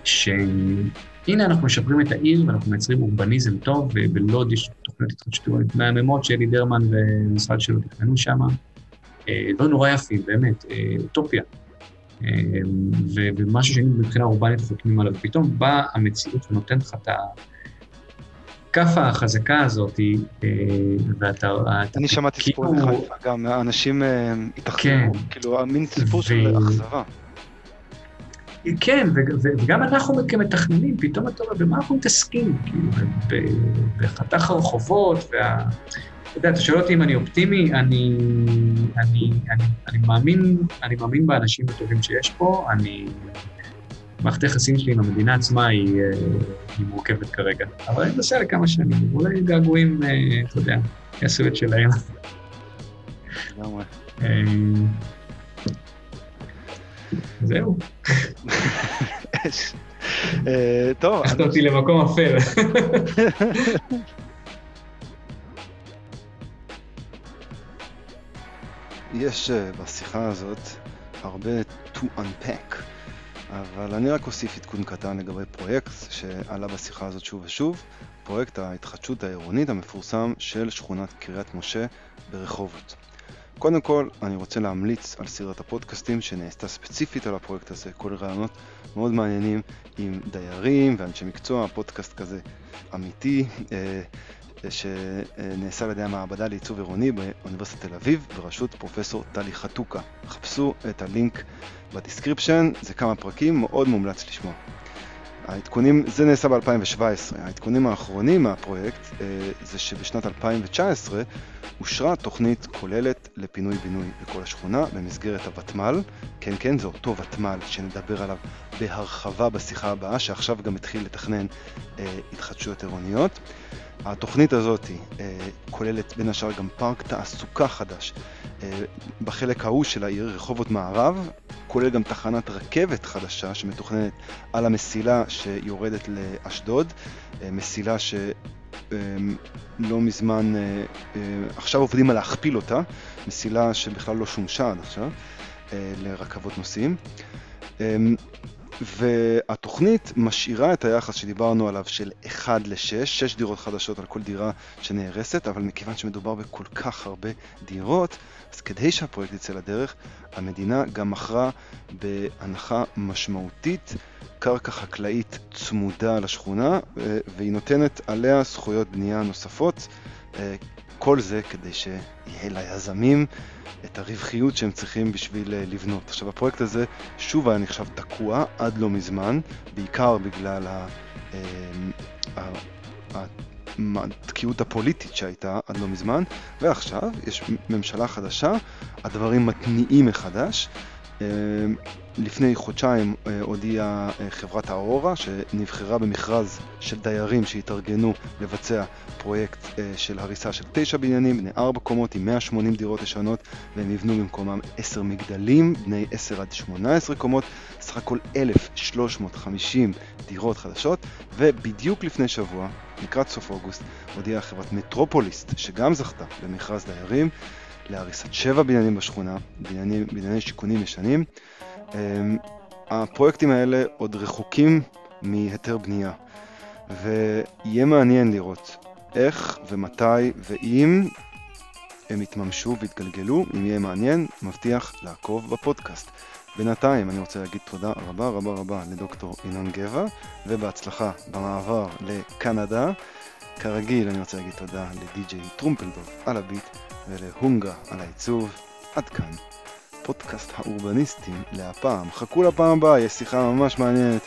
שהנה אנחנו משפרים את העיר ואנחנו מייצרים אורבניזם טוב, ובלוד יש תוכניות התחדשות מהממות שאלי דרמן ומשרד שלו תכננו שם. אה, נורא יפים, באמת, אה, אוטופיה. אה, ומשהו שאני מבחינה אורבנית חותמים עליו. פתאום באה המציאות ונותנת לך את הכאפה החזקה הזאת, ואתה... אני שמעתי סיפור כאילו- בחיפה גם, אנשים התאכזבו, כן. כאילו, מין סיפור של אכזבה. כן, וגם אנחנו כמתכננים, פתאום אתה אומר, במה אנחנו מתעסקים? כאילו, בחתך הרחובות, וה... אתה יודע, אתה שואל אותי אם אני אופטימי, אני, אני, אני, אני, מאמין, אני מאמין באנשים הטובים שיש פה, אני... מערכת היחסים שלי עם המדינה עצמה היא, אה, היא מורכבת כרגע, אבל אני מנסה לכמה שנים, אולי געגועים, אה, אתה יודע, יעשו את שלהם. לגמרי. אה, זהו. טוב. לקחת אותי למקום אפל. יש בשיחה הזאת הרבה to unpack, אבל אני רק אוסיף עדכון קטן לגבי פרויקט שעלה בשיחה הזאת שוב ושוב, פרויקט ההתחדשות העירונית המפורסם של שכונת קריית משה ברחובות. קודם כל, אני רוצה להמליץ על סדרת הפודקאסטים שנעשתה ספציפית על הפרויקט הזה, כל רעיונות מאוד מעניינים עם דיירים ואנשי מקצוע, פודקאסט כזה אמיתי, אה, שנעשה על ידי המעבדה לעיצוב עירוני באוניברסיטת תל אביב בראשות פרופסור טלי חתוקה. חפשו את הלינק ב description, זה כמה פרקים, מאוד מומלץ לשמוע. העדכונים, זה נעשה ב-2017, העדכונים האחרונים מהפרויקט אה, זה שבשנת 2019 אושרה תוכנית כוללת לפינוי-בינוי בכל השכונה במסגרת הוותמ"ל, כן כן זה אותו ותמ"ל שנדבר עליו בהרחבה בשיחה הבאה, שעכשיו גם התחיל לתכנן אה, התחדשויות עירוניות. התוכנית הזאת אה, כוללת בין השאר גם פארק תעסוקה חדש אה, בחלק ההוא של העיר, רחובות מערב, כולל גם תחנת רכבת חדשה שמתוכננת על המסילה שיורדת לאשדוד, אה, מסילה שלא אה, מזמן, עכשיו עובדים על להכפיל אותה, מסילה שבכלל לא שומשה עד עכשיו, לרכבות נוסעים. אה, והתוכנית משאירה את היחס שדיברנו עליו של 1 ל-6, 6 דירות חדשות על כל דירה שנהרסת, אבל מכיוון שמדובר בכל כך הרבה דירות, אז כדי שהפרויקט יצא לדרך, המדינה גם מכרה בהנחה משמעותית קרקע חקלאית צמודה לשכונה, והיא נותנת עליה זכויות בנייה נוספות. אה, כל זה כדי שיהיה ליזמים את הרווחיות שהם צריכים בשביל אה, לבנות. עכשיו הפרויקט הזה שוב היה נחשב תקוע עד לא מזמן, בעיקר בגלל התקיעות הפוליטית שהייתה עד לא מזמן, ועכשיו יש ממשלה חדשה, הדברים מתניעים מחדש. לפני חודשיים אה, הודיעה אה, חברת האורורה שנבחרה במכרז של דיירים שהתארגנו לבצע פרויקט אה, של הריסה של תשע בניינים בני ארבע קומות עם 180 דירות ישנות והם יבנו במקומם עשר מגדלים בני עשר עד שמונה עשרה קומות, סך הכל 1,350 דירות חדשות ובדיוק לפני שבוע, לקראת סוף אוגוסט, הודיעה חברת מטרופוליסט שגם זכתה במכרז דיירים להריסת שבע בניינים בשכונה, בנייני, בנייני שיכונים ישנים הפרויקטים האלה עוד רחוקים מהיתר בנייה, ויהיה מעניין לראות איך ומתי ואם הם יתממשו ויתגלגלו, אם יהיה מעניין, מבטיח לעקוב בפודקאסט. בינתיים אני רוצה להגיד תודה רבה רבה רבה לדוקטור ינון גבע, ובהצלחה במעבר לקנדה. כרגיל אני רוצה להגיד תודה לדי.ג'יי טרומפלדור על הביט ולהונגה על העיצוב. עד כאן. פודקאסט האורבניסטים להפעם. חכו לפעם הבאה, יש שיחה ממש מעניינת